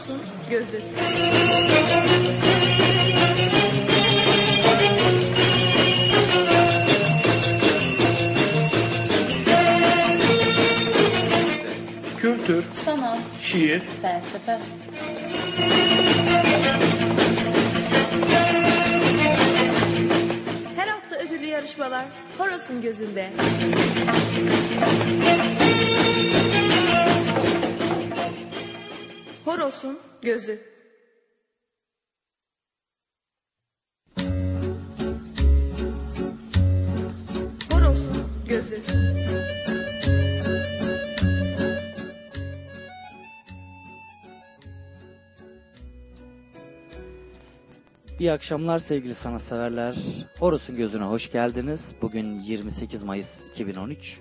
Horos'un gözü. Kültür, sanat, şiir, felsefe, Her hafta ödüllü yarışmalar Horos'un gözünde. Horos'un gözü. Horos'un gözü. İyi akşamlar sevgili sanatseverler. Horus'un gözüne hoş geldiniz. Bugün 28 Mayıs 2013.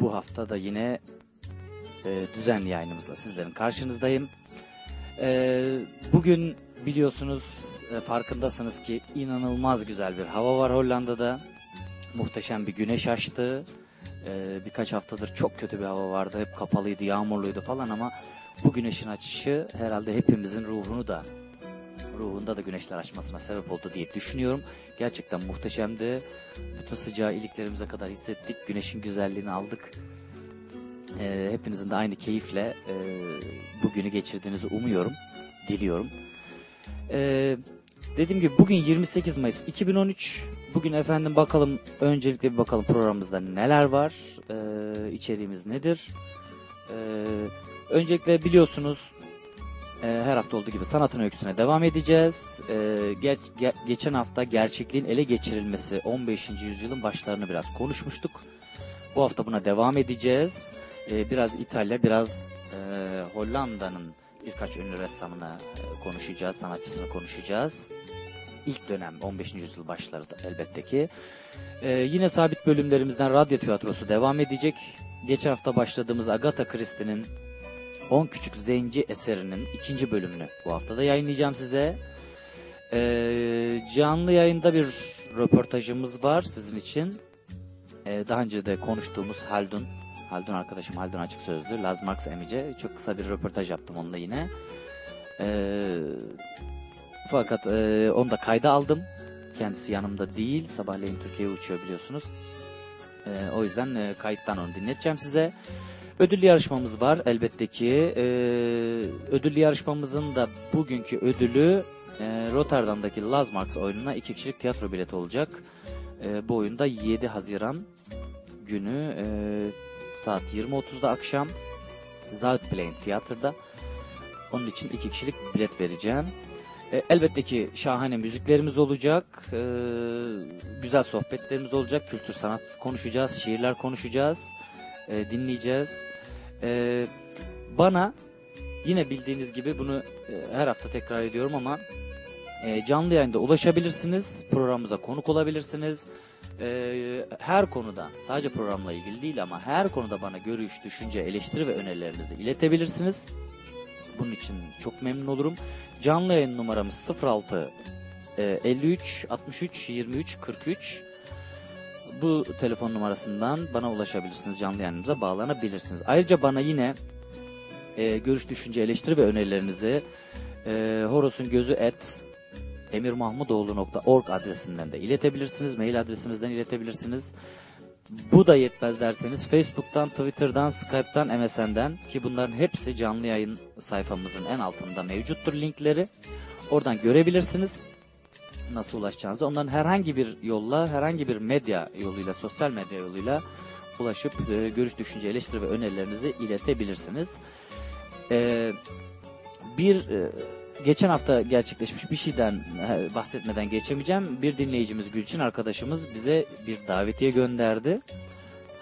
Bu hafta da yine e, düzenli yayınımızla sizlerin karşınızdayım. E, bugün biliyorsunuz e, farkındasınız ki inanılmaz güzel bir hava var Hollanda'da. Muhteşem bir güneş açtı. E, birkaç haftadır çok kötü bir hava vardı. Hep kapalıydı, yağmurluydu falan ama bu güneşin açışı herhalde hepimizin ruhunu da ruhunda da güneşler açmasına sebep oldu diye düşünüyorum. Gerçekten muhteşemdi. Bütün sıcağı iliklerimize kadar hissettik. Güneşin güzelliğini aldık. Ee, hepinizin de aynı keyifle e, bu günü geçirdiğinizi umuyorum, diliyorum. Ee, dediğim gibi bugün 28 Mayıs 2013. Bugün efendim bakalım öncelikle bir bakalım programımızda neler var, ee, içeriğimiz nedir. Ee, öncelikle biliyorsunuz ee, her hafta olduğu gibi sanatın öyküsüne devam edeceğiz. Ee, geç, ge- geçen hafta gerçekliğin ele geçirilmesi 15. yüzyılın başlarını biraz konuşmuştuk. Bu hafta buna devam edeceğiz. Ee, biraz İtalya, biraz e, Hollanda'nın birkaç ünlü ressamını e, konuşacağız, sanatçısını konuşacağız. İlk dönem 15. yüzyıl başları da elbette ki. Ee, yine sabit bölümlerimizden radyo tiyatrosu devam edecek. Geçen hafta başladığımız Agatha Christie'nin 10 Küçük Zenci eserinin ikinci bölümünü bu hafta da yayınlayacağım size. Ee, canlı yayında bir röportajımız var sizin için. Ee, daha önce de konuştuğumuz Haldun, Haldun arkadaşım Haldun Açık Sözlü, Laz Marx Emice. Çok kısa bir röportaj yaptım onunla yine. Ee, fakat e, onu da kayda aldım. Kendisi yanımda değil. Sabahleyin Türkiye'ye uçuyor biliyorsunuz. Ee, o yüzden e, kayıttan onu dinleteceğim size. Ödüllü yarışmamız var elbette ki. Ee, ödüllü yarışmamızın da bugünkü ödülü e, Rotterdam'daki Lazmarks oyununa iki kişilik tiyatro bileti olacak. E, bu oyunda 7 Haziran günü e, saat 20.30'da akşam Zuidplein tiyatroda. Onun için iki kişilik bilet vereceğim. E, elbette ki şahane müziklerimiz olacak. E, güzel sohbetlerimiz olacak. Kültür sanat konuşacağız, şiirler konuşacağız e, dinleyeceğiz. E, bana yine bildiğiniz gibi bunu e, her hafta tekrar ediyorum ama e, canlı yayında ulaşabilirsiniz. Programımıza konuk olabilirsiniz. E, her konuda sadece programla ilgili değil ama her konuda bana görüş, düşünce, eleştiri ve önerilerinizi iletebilirsiniz. Bunun için çok memnun olurum. Canlı yayın numaramız 06 e, 53 63 23 43 bu telefon numarasından bana ulaşabilirsiniz. Canlı yayınımıza bağlanabilirsiniz. Ayrıca bana yine e, görüş, düşünce, eleştiri ve önerilerinizi e, horosun gözü et emirmahmudoğlu.org adresinden de iletebilirsiniz. Mail adresimizden iletebilirsiniz. Bu da yetmez derseniz Facebook'tan, Twitter'dan, Skype'tan, MSN'den ki bunların hepsi canlı yayın sayfamızın en altında mevcuttur linkleri. Oradan görebilirsiniz nasıl ulaşacağınızı. Onların herhangi bir yolla, herhangi bir medya yoluyla, sosyal medya yoluyla ulaşıp e, görüş, düşünce, eleştiri ve önerilerinizi iletebilirsiniz. E, bir e, geçen hafta gerçekleşmiş bir şeyden bahsetmeden geçemeyeceğim. Bir dinleyicimiz Gülçin arkadaşımız bize bir davetiye gönderdi.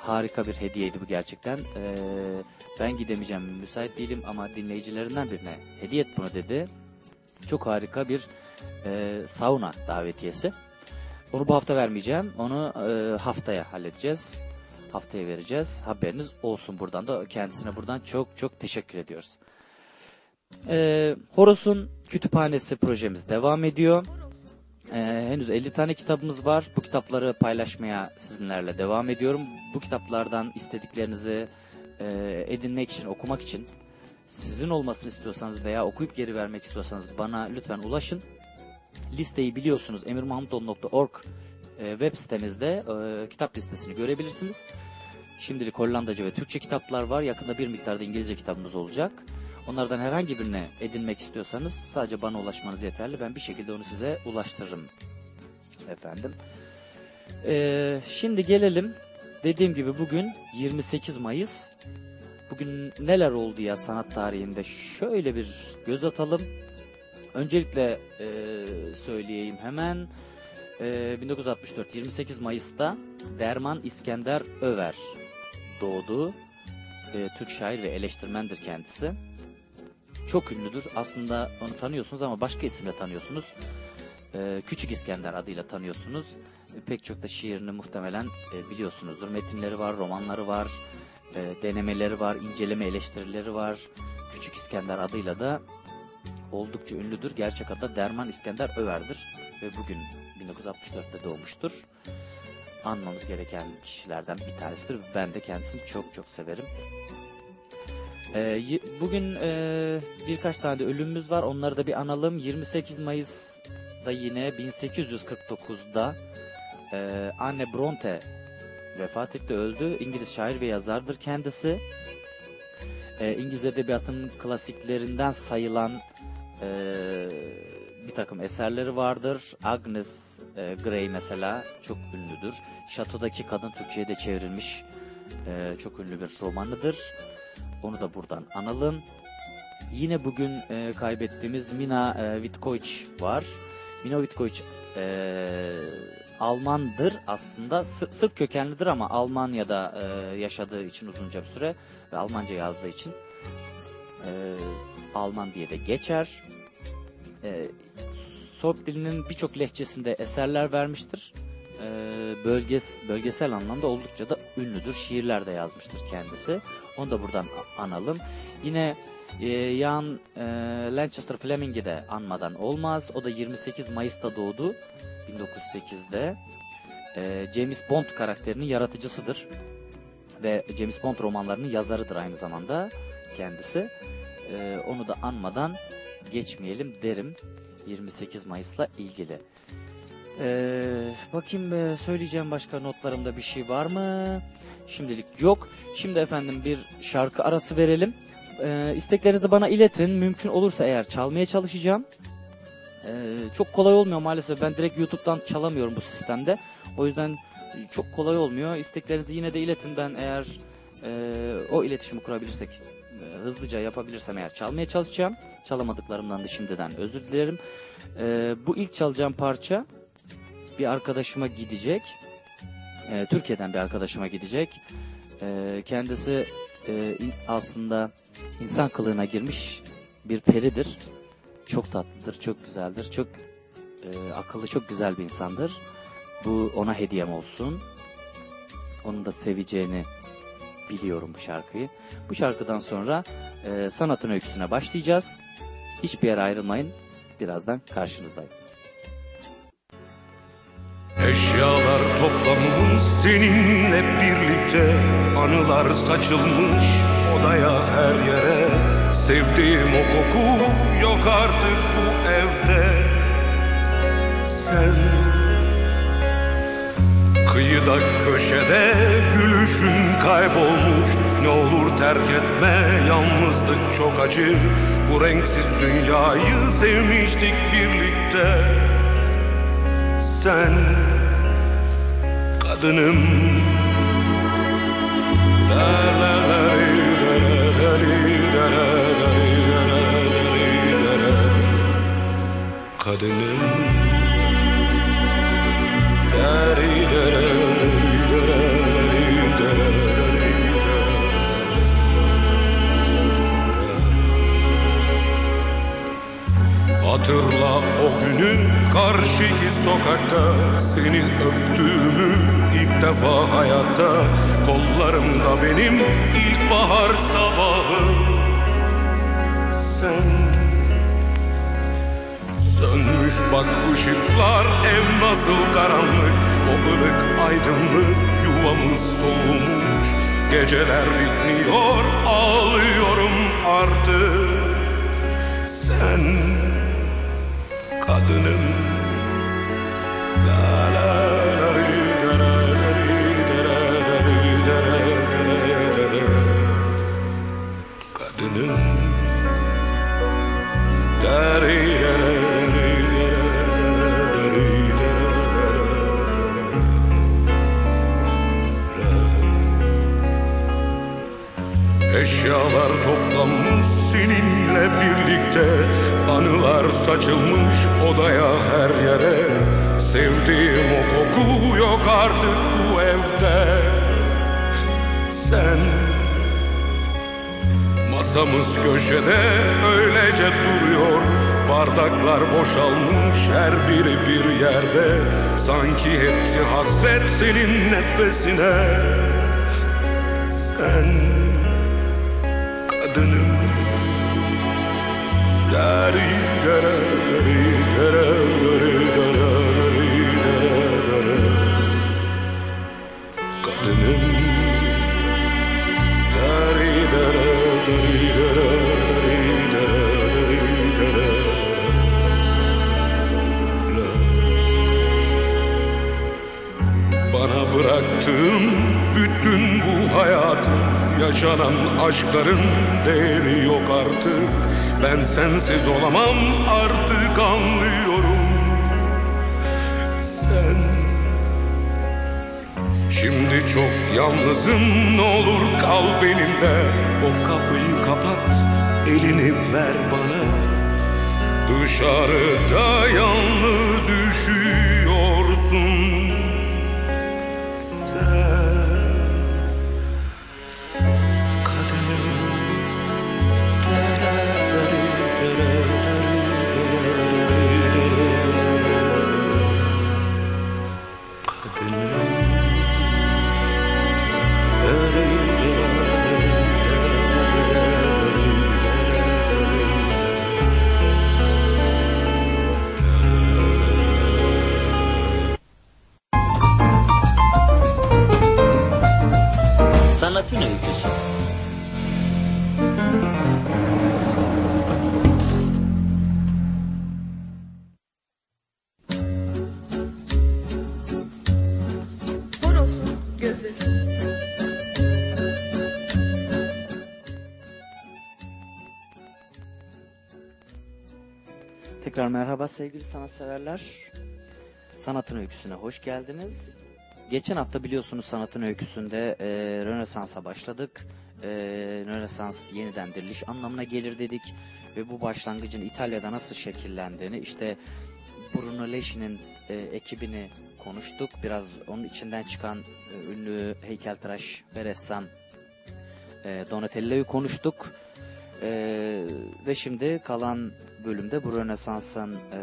Harika bir hediyeydi bu gerçekten. E, ben gidemeyeceğim, müsait değilim ama dinleyicilerinden birine hediye et bunu dedi. Çok harika bir e, sauna davetiyesi. Onu bu hafta vermeyeceğim. Onu e, haftaya halledeceğiz. Haftaya vereceğiz. Haberiniz olsun buradan da kendisine buradan çok çok teşekkür ediyoruz. E, Horos'un kütüphanesi projemiz devam ediyor. E, henüz 50 tane kitabımız var. Bu kitapları paylaşmaya sizinlerle devam ediyorum. Bu kitaplardan istediklerinizi e, edinmek için, okumak için sizin olmasını istiyorsanız veya okuyup geri vermek istiyorsanız bana lütfen ulaşın. Listeyi biliyorsunuz emirmahmutoğlu.org e, web sitemizde e, kitap listesini görebilirsiniz. Şimdilik Hollandaca ve Türkçe kitaplar var. Yakında bir miktarda İngilizce kitabımız olacak. Onlardan herhangi birine edinmek istiyorsanız sadece bana ulaşmanız yeterli. Ben bir şekilde onu size ulaştırırım efendim. Ee, şimdi gelelim. Dediğim gibi bugün 28 Mayıs. Bugün neler oldu ya sanat tarihinde? Şöyle bir göz atalım. Öncelikle e, söyleyeyim hemen. E, 1964 28 Mayıs'ta Derman İskender Över doğdu. E, Türk şair ve eleştirmendir kendisi. Çok ünlüdür. Aslında onu tanıyorsunuz ama başka isimle tanıyorsunuz. E, Küçük İskender adıyla tanıyorsunuz. E, pek çok da şiirini muhtemelen e, biliyorsunuzdur. Metinleri var, romanları var, e, denemeleri var, inceleme eleştirileri var. Küçük İskender adıyla da oldukça ünlüdür. Gerçek adı Derman İskender Över'dir. Ve bugün 1964'te doğmuştur. Anmamız gereken kişilerden bir tanesidir. Ben de kendisini çok çok severim. Y- bugün e, birkaç tane de ölümümüz var. Onları da bir analım. 28 Mayıs'da yine 1849'da e, Anne Bronte vefat etti, öldü. İngiliz şair ve yazardır kendisi. E, İngiliz edebiyatının klasiklerinden sayılan e, bir takım eserleri vardır. Agnes e, Grey mesela çok ünlüdür. Şatodaki Kadın Türkçe'ye de çevrilmiş e, çok ünlü bir romanıdır. Onu da buradan analım. Yine bugün e, kaybettiğimiz Mina e, Vitkovic var. Mina Vitkovic e, Almandır aslında. Sır- Sırp kökenlidir ama Almanya'da e, yaşadığı için uzunca bir süre ve Almanca yazdığı için e, Alman diye de geçer. E, Sorp dilinin birçok lehçesinde eserler vermiştir. E, bölges, bölgesel anlamda oldukça da ünlüdür. Şiirler de yazmıştır kendisi. Onu da buradan analım. Yine e, Jan e, Lancaster Fleming'i de anmadan olmaz. O da 28 Mayıs'ta doğdu. 1908'de. E, James Bond karakterinin yaratıcısıdır. Ve James Bond romanlarının yazarıdır aynı zamanda kendisi. E, onu da anmadan geçmeyelim derim 28 Mayıs'la ilgili. Ee, bakayım e, söyleyeceğim başka notlarımda bir şey var mı? Şimdilik yok. Şimdi efendim bir şarkı arası verelim. Ee, isteklerinizi bana iletin. Mümkün olursa eğer çalmaya çalışacağım. Ee, çok kolay olmuyor maalesef. Ben direkt YouTube'dan çalamıyorum bu sistemde. O yüzden çok kolay olmuyor. İsteklerinizi yine de iletin. Ben eğer e, o iletişimi kurabilirsek e, hızlıca yapabilirsem eğer çalmaya çalışacağım. Çalamadıklarımdan da şimdiden özür dilerim. E, bu ilk çalacağım parça bir arkadaşıma gidecek. E, Türkiye'den bir arkadaşıma gidecek. E, kendisi e, aslında insan kılığına girmiş bir peridir. Çok tatlıdır, çok güzeldir, çok e, akıllı, çok güzel bir insandır. Bu ona hediyem olsun. Onun da seveceğini biliyorum bu şarkıyı. Bu şarkıdan sonra e, sanatın öyküsüne başlayacağız. Hiçbir yere ayrılmayın. Birazdan karşınızdayım. Eşyalar toplanmış seninle birlikte Anılar saçılmış odaya her yere. Sevdiğim o koku yok artık bu evde. Sen Kıyıda köşede gülüşün kaybolmuş. Ne olur terk etme yalnızlık çok acı. Bu renksiz dünyayı sevmiştik birlikte. Sen kadınım La Hatırla o günü karşıki sokakta. Seni öptüğümü ilk defa hayatta. Kollarımda benim ilkbahar sabahı Sen Sönmüş bak ışıklar ev nasıl karanlık. O ılık aydınlık yuvamız soğumuş. Geceler bitmiyor ağlıyorum artık. Sen kadınım La la. Kadınım Da ri la la la ri la la la ri la la la. Eşyalar toplanmış seninle birlikte Anılar saçılmış odaya her yere. Sevdiğim o koku yok artık bu evde. Sen Masamız köşede öylece duruyor. Bardaklar boşalmış her biri bir yerde. Sanki hepsi hasret senin nefesine. Sen kadınım Dari dara dari dara dari Yaşanan aşkların değeri yok artık. Ben sensiz olamam artık anlıyorum. Sen. Şimdi çok yalnızım ne olur kal benimle. O kapıyı kapat elini ver bana. Dışarıda yalnız düşüyorsun merhaba sevgili sanatseverler. Sanatın öyküsüne hoş geldiniz. Geçen hafta biliyorsunuz sanatın öyküsünde e, Rönesans'a başladık. E, Rönesans yeniden diriliş anlamına gelir dedik. Ve bu başlangıcın İtalya'da nasıl şekillendiğini işte Bruno Leschi'nin e, ekibini konuştuk. Biraz onun içinden çıkan e, ünlü heykeltıraş ve ressam e, Donatello'yu konuştuk. Ee, ve şimdi kalan bölümde bu Rönesans'ın e,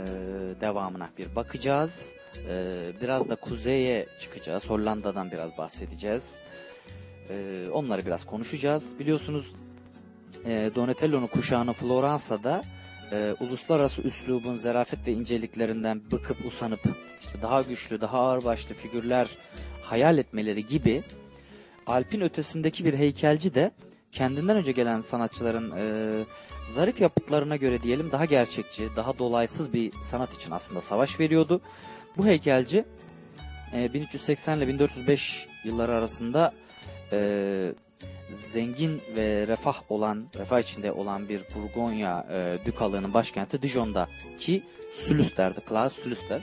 devamına bir bakacağız. Ee, biraz da kuzeye çıkacağız. Hollanda'dan biraz bahsedeceğiz. Ee, onları biraz konuşacağız. Biliyorsunuz e, Donatello'nun kuşağını Floransa'da e, uluslararası üslubun zarafet ve inceliklerinden bıkıp usanıp işte daha güçlü, daha ağırbaşlı figürler hayal etmeleri gibi Alp'in ötesindeki bir heykelci de kendinden önce gelen sanatçıların e, zarif yapıtlarına göre diyelim daha gerçekçi, daha dolaysız bir sanat için aslında savaş veriyordu. Bu heykelci e, 1380 ile 1405 yılları arasında e, zengin ve refah olan, refah içinde olan bir Burgonya e, dükalığının başkenti Dijon'da ki Sülüster'di, Klaus Sülüster.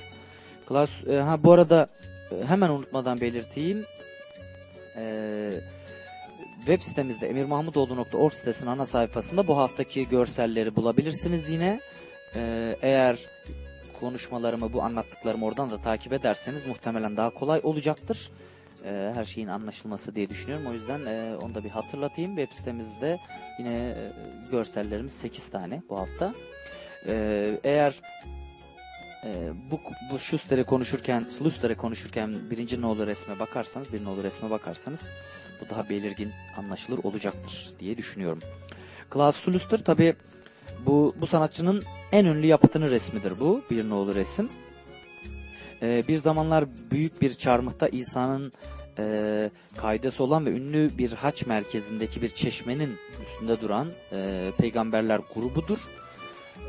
Klaus, e, ha bu arada e, hemen unutmadan belirteyim. E, web sitemizde emirmahmutoğlu.org sitesinin ana sayfasında bu haftaki görselleri bulabilirsiniz yine. Ee, eğer konuşmalarımı, bu anlattıklarımı oradan da takip ederseniz muhtemelen daha kolay olacaktır. Ee, her şeyin anlaşılması diye düşünüyorum. O yüzden e, onu da bir hatırlatayım. Web sitemizde yine e, görsellerimiz 8 tane bu hafta. Ee, eğer e, bu, bu Schuster'e konuşurken, Sluster'e konuşurken birinci nolu resme bakarsanız, bir nolu resme bakarsanız bu daha belirgin anlaşılır olacaktır diye düşünüyorum. Klaus Sluster tabi bu, bu sanatçının en ünlü yapıtının resmidir bu. Bir nolu resim. Ee, bir zamanlar büyük bir çarmıhta İsa'nın e, kaidesi olan ve ünlü bir haç merkezindeki bir çeşmenin üstünde duran e, peygamberler grubudur.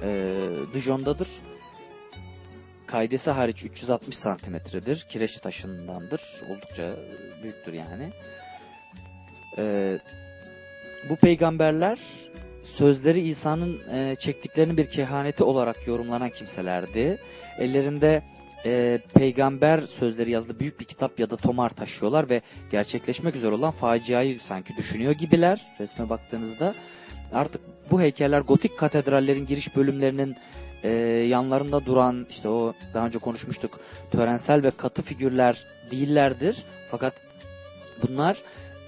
E, Dijon'dadır. Kaidesi hariç 360 santimetredir. Kireç taşındandır. Oldukça büyüktür yani. E, bu peygamberler sözleri İsa'nın e, çektiklerini bir kehaneti olarak yorumlanan kimselerdi. Ellerinde e, peygamber sözleri yazılı büyük bir kitap ya da tomar taşıyorlar ve gerçekleşmek üzere olan faciayı sanki düşünüyor gibiler resme baktığınızda. Artık bu heykeller gotik katedrallerin giriş bölümlerinin e, yanlarında duran işte o daha önce konuşmuştuk törensel ve katı figürler değillerdir. Fakat bunlar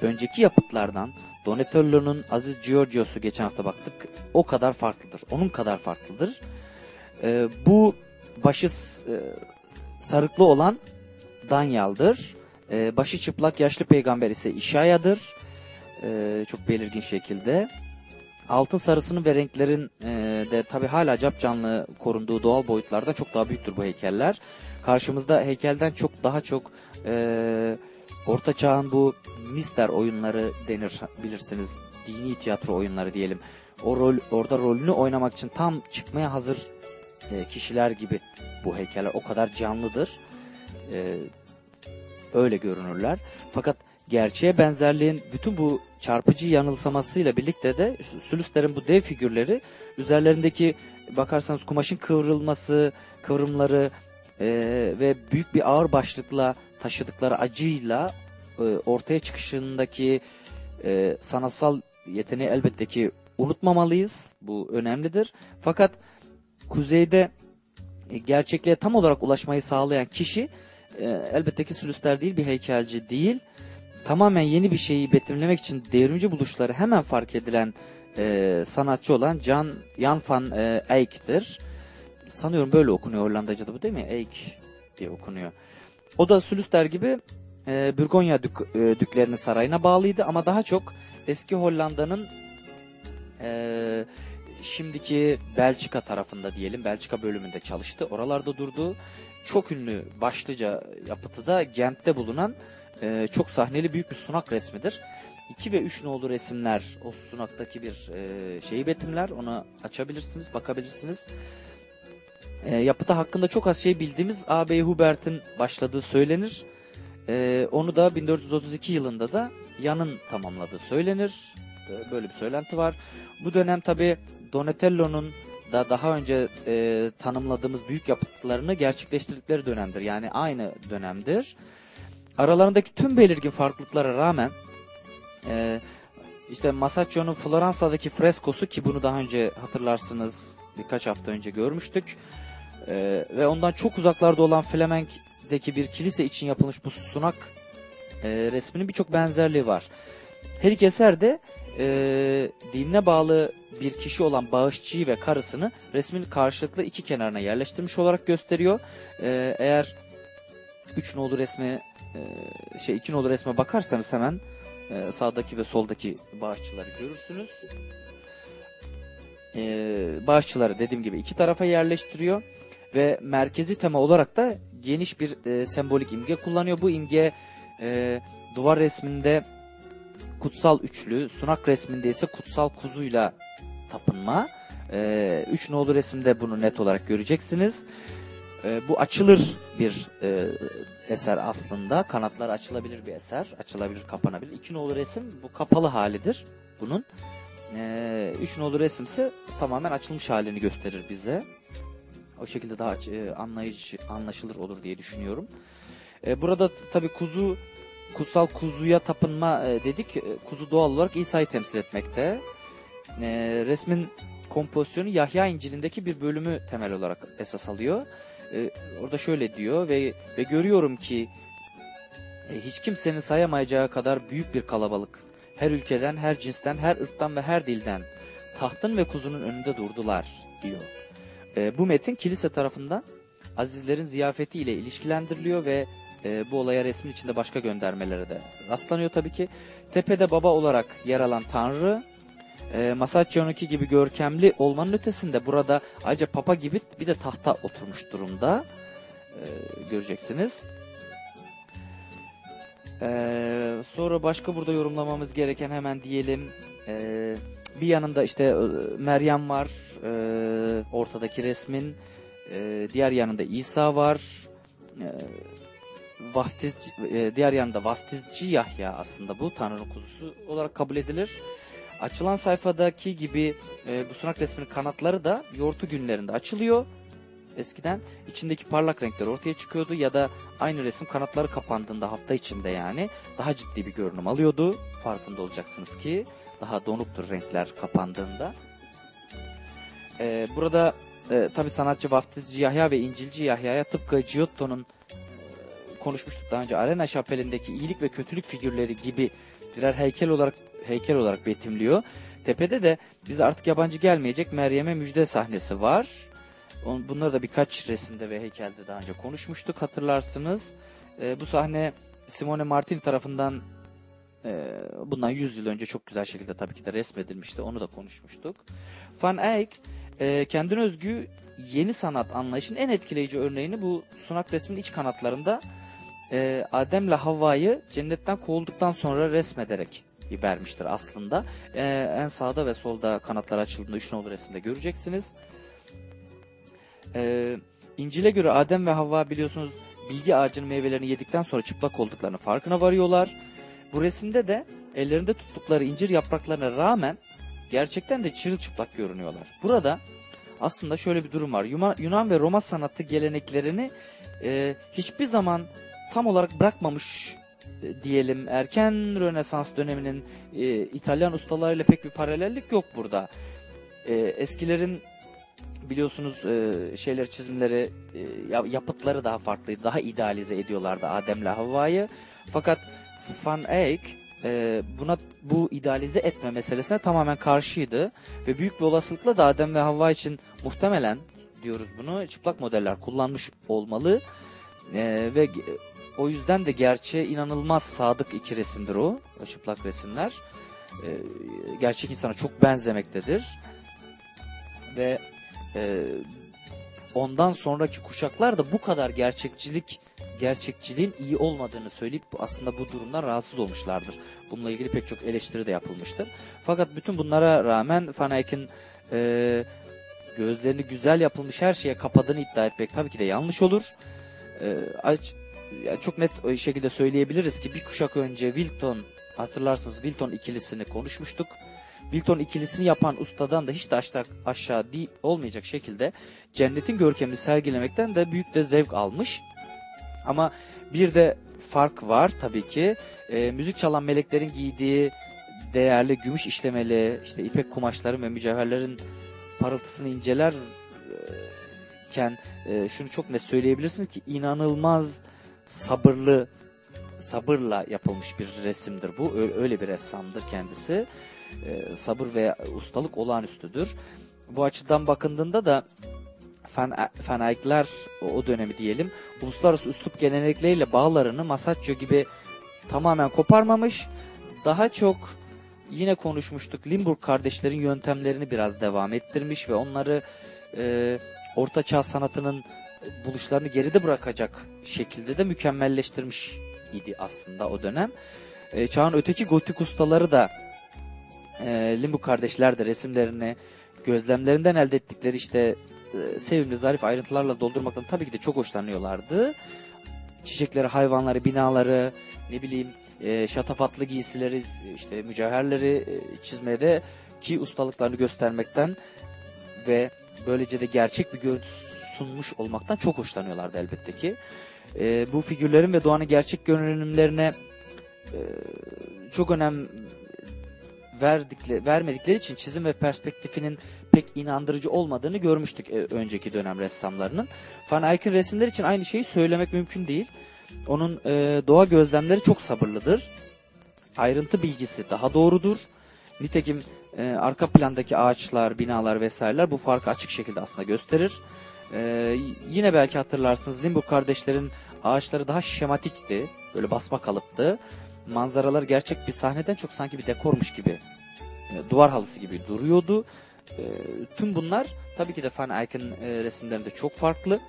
önceki yapıtlardan Donatello'nun Aziz Giorgio'su geçen hafta baktık o kadar farklıdır. Onun kadar farklıdır. E, bu başı e, sarıklı olan Danyal'dır. E, başı çıplak yaşlı peygamber ise İşaya'dır. E, çok belirgin şekilde. Altın sarısının ve renklerin e, de tabi hala cap canlı korunduğu doğal boyutlarda çok daha büyüktür bu heykeller. Karşımızda heykelden çok daha çok e, Orta Çağ'ın bu mister oyunları denir bilirsiniz. Dini tiyatro oyunları diyelim. O rol orada rolünü oynamak için tam çıkmaya hazır e, kişiler gibi bu heykeller o kadar canlıdır. E, öyle görünürler. Fakat gerçeğe benzerliğin bütün bu çarpıcı yanılsamasıyla birlikte de sülüslerin bu dev figürleri üzerlerindeki bakarsanız kumaşın kıvrılması, kıvrımları e, ve büyük bir ağır başlıkla taşıdıkları acıyla e, ortaya çıkışındaki e, sanatsal yeteneği elbette ki unutmamalıyız. Bu önemlidir. Fakat kuzeyde e, gerçekliğe tam olarak ulaşmayı sağlayan kişi e, elbette ki sülüster değil bir heykelci değil. Tamamen yeni bir şeyi betimlemek için devrimci buluşları hemen fark edilen e, sanatçı olan Jan, Jan van e, Eyck'tir. Sanıyorum böyle okunuyor Hollandaca'da bu değil mi? Eyck diye okunuyor. O da Sülüster gibi e, Burgonya dük, e, düklerinin sarayına bağlıydı ama daha çok eski Hollanda'nın e, şimdiki Belçika tarafında diyelim Belçika bölümünde çalıştı. Oralarda durdu. Çok ünlü başlıca yapıtı da Gent'te bulunan e, çok sahneli büyük bir sunak resmidir. 2 ve 3 nolu resimler o sunaktaki bir e, şeyi betimler. Onu açabilirsiniz, bakabilirsiniz. E, yapıta hakkında çok az şey bildiğimiz A.B. Hubert'in başladığı söylenir. E, onu da 1432 yılında da Yan'ın tamamladığı söylenir. E, böyle bir söylenti var. Bu dönem tabi Donatello'nun da daha önce e, tanımladığımız büyük yapıtlarını gerçekleştirdikleri dönemdir. Yani aynı dönemdir. Aralarındaki tüm belirgin farklılıklara rağmen e, işte Masaccio'nun Floransa'daki freskosu ki bunu daha önce hatırlarsınız birkaç hafta önce görmüştük. E, ve ondan çok uzaklarda olan Flemenk'deki bir kilise için yapılmış bu sunak e, resminin birçok benzerliği var. Her iki eser de e, dinine bağlı bir kişi olan bağışçıyı ve karısını resmin karşılıklı iki kenarına yerleştirmiş olarak gösteriyor. E, eğer üç nolu resme e, şey iki nolu resme bakarsanız hemen e, sağdaki ve soldaki bağışçıları görürsünüz. E, bağışçıları dediğim gibi iki tarafa yerleştiriyor ve merkezi tema olarak da geniş bir e, sembolik imge kullanıyor. Bu imge e, duvar resminde kutsal üçlü, sunak resminde ise kutsal kuzuyla tapınma. E, üç nolu resimde bunu net olarak göreceksiniz. E, bu açılır bir e, eser aslında. Kanatlar açılabilir bir eser. Açılabilir, kapanabilir. İki nolu resim bu kapalı halidir bunun. E, üç nolu resim ise tamamen açılmış halini gösterir bize. O şekilde daha e, anlayıcı, anlaşılır olur diye düşünüyorum. E, burada tabi kuzu kutsal kuzuya tapınma e, dedik. E, kuzu doğal olarak İsa'yı temsil etmekte. Resmin kompozisyonu Yahya İncil'indeki bir bölümü temel olarak esas alıyor. Orada şöyle diyor ve ve görüyorum ki hiç kimsenin sayamayacağı kadar büyük bir kalabalık. Her ülkeden, her cinsten, her ırktan ve her dilden tahtın ve kuzunun önünde durdular diyor. E, bu metin kilise tarafından azizlerin ziyafeti ile ilişkilendiriliyor ve e, bu olaya resmin içinde başka göndermelere de rastlanıyor tabii ki. Tepede baba olarak yer alan Tanrı e, Masaccio'nunki gibi görkemli olmanın ötesinde burada ayrıca papa gibi bir de tahta oturmuş durumda e, göreceksiniz. Ee, sonra başka burada yorumlamamız gereken hemen diyelim. Ee, bir yanında işte e, Meryem var. ee, ortadaki resmin. Ee, diğer yanında İsa var. Ee, vaftiz, e, diğer yanında vaftizci Yahya aslında bu Tanrı'nın kuzusu olarak kabul edilir. Açılan sayfadaki gibi e, bu sunak resminin kanatları da yortu günlerinde açılıyor. Eskiden içindeki parlak renkler ortaya çıkıyordu ya da aynı resim kanatları kapandığında hafta içinde yani daha ciddi bir görünüm alıyordu. Farkında olacaksınız ki daha donuktur renkler kapandığında. E, burada e, tabi sanatçı vaftizci Yahya ve İncilci Yahya'ya tıpkı Giotto'nun e, konuşmuştuk daha önce Arena Şapeli'ndeki iyilik ve kötülük figürleri gibi birer heykel olarak heykel olarak betimliyor. Tepede de bize artık yabancı gelmeyecek Meryem'e müjde sahnesi var. Bunları da birkaç resimde ve heykelde daha önce konuşmuştuk hatırlarsınız. E, bu sahne Simone Martini tarafından e, bundan 100 yıl önce çok güzel şekilde tabii ki de resmedilmişti. Onu da konuşmuştuk. Van Eyck e, kendine özgü yeni sanat anlayışının en etkileyici örneğini bu sunak resmin iç kanatlarında e, Adem'le Havva'yı cennetten kovulduktan sonra resmederek vermiştir aslında. E, en sağda ve solda kanatlar açıldığında üç nolu resimde göreceksiniz. E, İncil'e göre Adem ve Havva biliyorsunuz bilgi ağacının meyvelerini yedikten sonra çıplak olduklarını farkına varıyorlar. Bu resimde de ellerinde tuttukları incir yapraklarına rağmen gerçekten de çırılçıplak görünüyorlar. Burada aslında şöyle bir durum var. Yunan, ve Roma sanatı geleneklerini e, hiçbir zaman tam olarak bırakmamış e, diyelim. Erken Rönesans döneminin e, İtalyan ustalarıyla pek bir paralellik yok burada. E, eskilerin biliyorsunuz e, şeyler çizimleri e, ya- yapıtları daha farklıydı. Daha idealize ediyorlardı Adem'le Havva'yı. Fakat Van Eyck e, buna bu idealize etme meselesine tamamen karşıydı. Ve büyük bir olasılıkla da Adem ve Havva için muhtemelen diyoruz bunu çıplak modeller kullanmış olmalı. E, ve o yüzden de gerçeğe inanılmaz sadık iki resimdir o, o çıplak resimler. E, gerçek insana çok benzemektedir. Ve e, ondan sonraki kuşaklar da bu kadar gerçekçilik gerçekçiliğin iyi olmadığını söyleyip aslında bu durumdan rahatsız olmuşlardır. Bununla ilgili pek çok eleştiri de yapılmıştır. Fakat bütün bunlara rağmen Van Eyck'in e, gözlerini güzel yapılmış her şeye kapadığını iddia etmek tabii ki de yanlış olur. E, aç- ya çok net şekilde söyleyebiliriz ki bir kuşak önce Wilton hatırlarsınız Wilton ikilisini konuşmuştuk. Wilton ikilisini yapan ustadan da hiç de aşağı, aşağı değil, olmayacak şekilde cennetin görkemini sergilemekten de büyük de zevk almış. Ama bir de fark var tabii ki. E, müzik çalan meleklerin giydiği değerli gümüş işlemeli işte ipek kumaşların ve mücevherlerin parıltısını incelerken e, şunu çok net söyleyebilirsiniz ki inanılmaz sabırlı sabırla yapılmış bir resimdir bu. Öyle bir ressamdır kendisi. E, sabır ve ustalık olağanüstüdür. Bu açıdan bakındığında da Van Eyck'ler o- dönemi diyelim uluslararası üslup gelenekleriyle bağlarını Masaccio gibi tamamen koparmamış. Daha çok yine konuşmuştuk Limburg kardeşlerin yöntemlerini biraz devam ettirmiş ve onları e, Orta Çağ sanatının buluşlarını geride bırakacak şekilde de mükemmelleştirmiş idi aslında o dönem. E, çağın öteki gotik ustaları da e, Limburg kardeşler de resimlerini gözlemlerinden elde ettikleri işte sevimli zarif ayrıntılarla doldurmaktan tabii ki de çok hoşlanıyorlardı. Çiçekleri, hayvanları, binaları, ne bileyim e, şatafatlı giysileri, işte mücevherleri e, çizmede ki ustalıklarını göstermekten ve böylece de gerçek bir görüntü sunmuş olmaktan çok hoşlanıyorlardı elbette ki. E, bu figürlerin ve doğanın gerçek görünümlerine e, çok önem verdikleri, vermedikleri için çizim ve perspektifinin pek inandırıcı olmadığını görmüştük e, önceki dönem ressamlarının. Van Eyck'in resimler için aynı şeyi söylemek mümkün değil. Onun e, doğa gözlemleri çok sabırlıdır. Ayrıntı bilgisi daha doğrudur. Nitekim e, arka plandaki ağaçlar, binalar vesaireler bu farkı açık şekilde aslında gösterir. E, yine belki hatırlarsınız Limburg kardeşlerin ağaçları daha şematikti. Böyle basma kalıptı. Manzaralar gerçek bir sahneden çok sanki bir dekormuş gibi, e, duvar halısı gibi duruyordu. E, tüm bunlar tabii ki de Van Eyck'in e, resimlerinde çok farklı.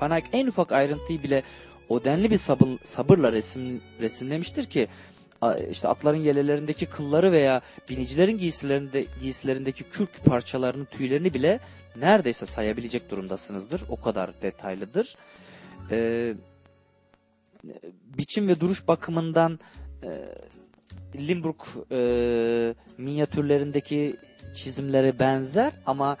Van Eyck en ufak ayrıntıyı bile o denli bir sabır, sabırla resim, resimlemiştir ki işte atların yelelerindeki kılları veya binicilerin giysilerinde giysilerindeki kürk parçalarının tüylerini bile neredeyse sayabilecek durumdasınızdır. O kadar detaylıdır. Ee, biçim ve duruş bakımından e, Limburg e, minyatürlerindeki çizimlere benzer ama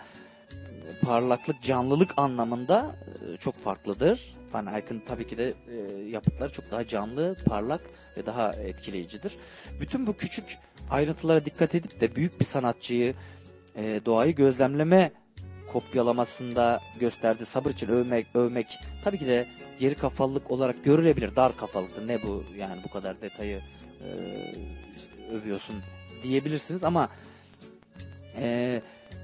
parlaklık, canlılık anlamında e, çok farklıdır. Van Eyck'in tabii ki de e, yapıtları çok daha canlı, parlak ve daha etkileyicidir. Bütün bu küçük ayrıntılara dikkat edip de büyük bir sanatçıyı e, doğayı gözlemleme kopyalamasında gösterdiği sabır için övmek, övmek tabii ki de geri kafalılık olarak görülebilir. Dar kafalıktır. Ne bu yani bu kadar detayı övüyorsun diyebilirsiniz ama e,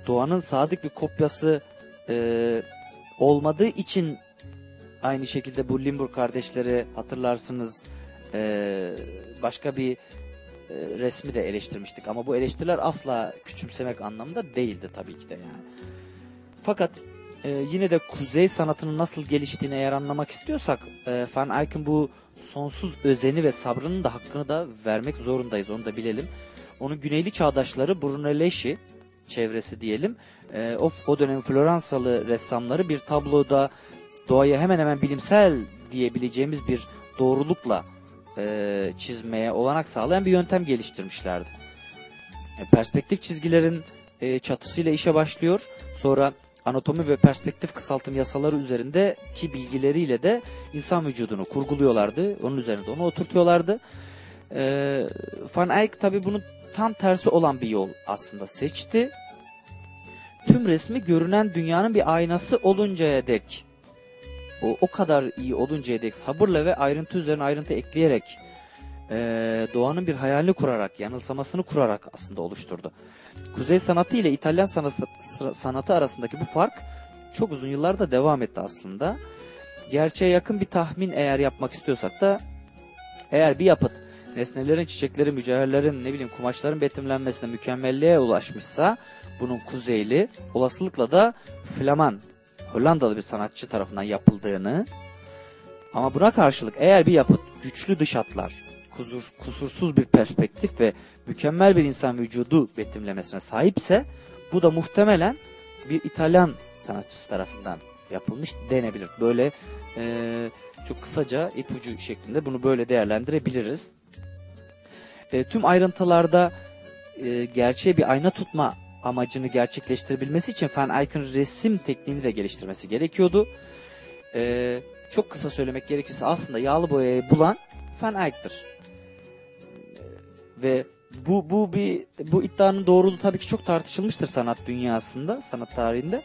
doğanın sadık bir kopyası e, olmadığı için aynı şekilde bu Limburg kardeşleri hatırlarsınız e, başka bir e, resmi de eleştirmiştik ama bu eleştiriler asla küçümsemek anlamında değildi tabii ki de yani. Fakat e, yine de kuzey sanatının nasıl geliştiğini eğer anlamak istiyorsak e, Van Eyck'in bu sonsuz özeni ve sabrının da hakkını da vermek zorundayız onu da bilelim. Onun güneyli çağdaşları Brunelleschi çevresi diyelim. E, o, o dönem Floransalı ressamları bir tabloda doğayı hemen hemen bilimsel diyebileceğimiz bir doğrulukla e, çizmeye olanak sağlayan bir yöntem geliştirmişlerdi. E, perspektif çizgilerin e, çatısıyla işe başlıyor. Sonra anatomi ve perspektif kısaltım yasaları üzerindeki bilgileriyle de insan vücudunu kurguluyorlardı. Onun üzerinde onu oturtuyorlardı. E, Van Eyck tabi bunun tam tersi olan bir yol aslında seçti. Tüm resmi görünen dünyanın bir aynası oluncaya dek o, o kadar iyi oluncaya dek sabırla ve ayrıntı üzerine ayrıntı ekleyerek e, doğanın bir hayalini kurarak, yanılsamasını kurarak aslında oluşturdu. Kuzey sanatı ile İtalyan sanatı, sanatı arasındaki bu fark çok uzun yıllarda devam etti aslında. Gerçeğe yakın bir tahmin eğer yapmak istiyorsak da eğer bir yapıt nesnelerin, çiçeklerin, mücevherlerin, ne bileyim kumaşların betimlenmesine mükemmelliğe ulaşmışsa bunun kuzeyli olasılıkla da Flaman Hollandalı bir sanatçı tarafından yapıldığını ama buna karşılık eğer bir yapıt güçlü dış hatlar, kusur, kusursuz bir perspektif ve mükemmel bir insan vücudu betimlemesine sahipse bu da muhtemelen bir İtalyan sanatçısı tarafından yapılmış denebilir. Böyle e, çok kısaca ipucu şeklinde bunu böyle değerlendirebiliriz. E, tüm ayrıntılarda e, gerçeğe bir ayna tutma amacını gerçekleştirebilmesi için Van Eyck'in resim tekniğini de geliştirmesi gerekiyordu. Ee, çok kısa söylemek gerekirse aslında yağlı boyayı bulan Van Eyck'tir. Ve bu bu bir bu iddianın doğruluğu tabii ki çok tartışılmıştır sanat dünyasında, sanat tarihinde.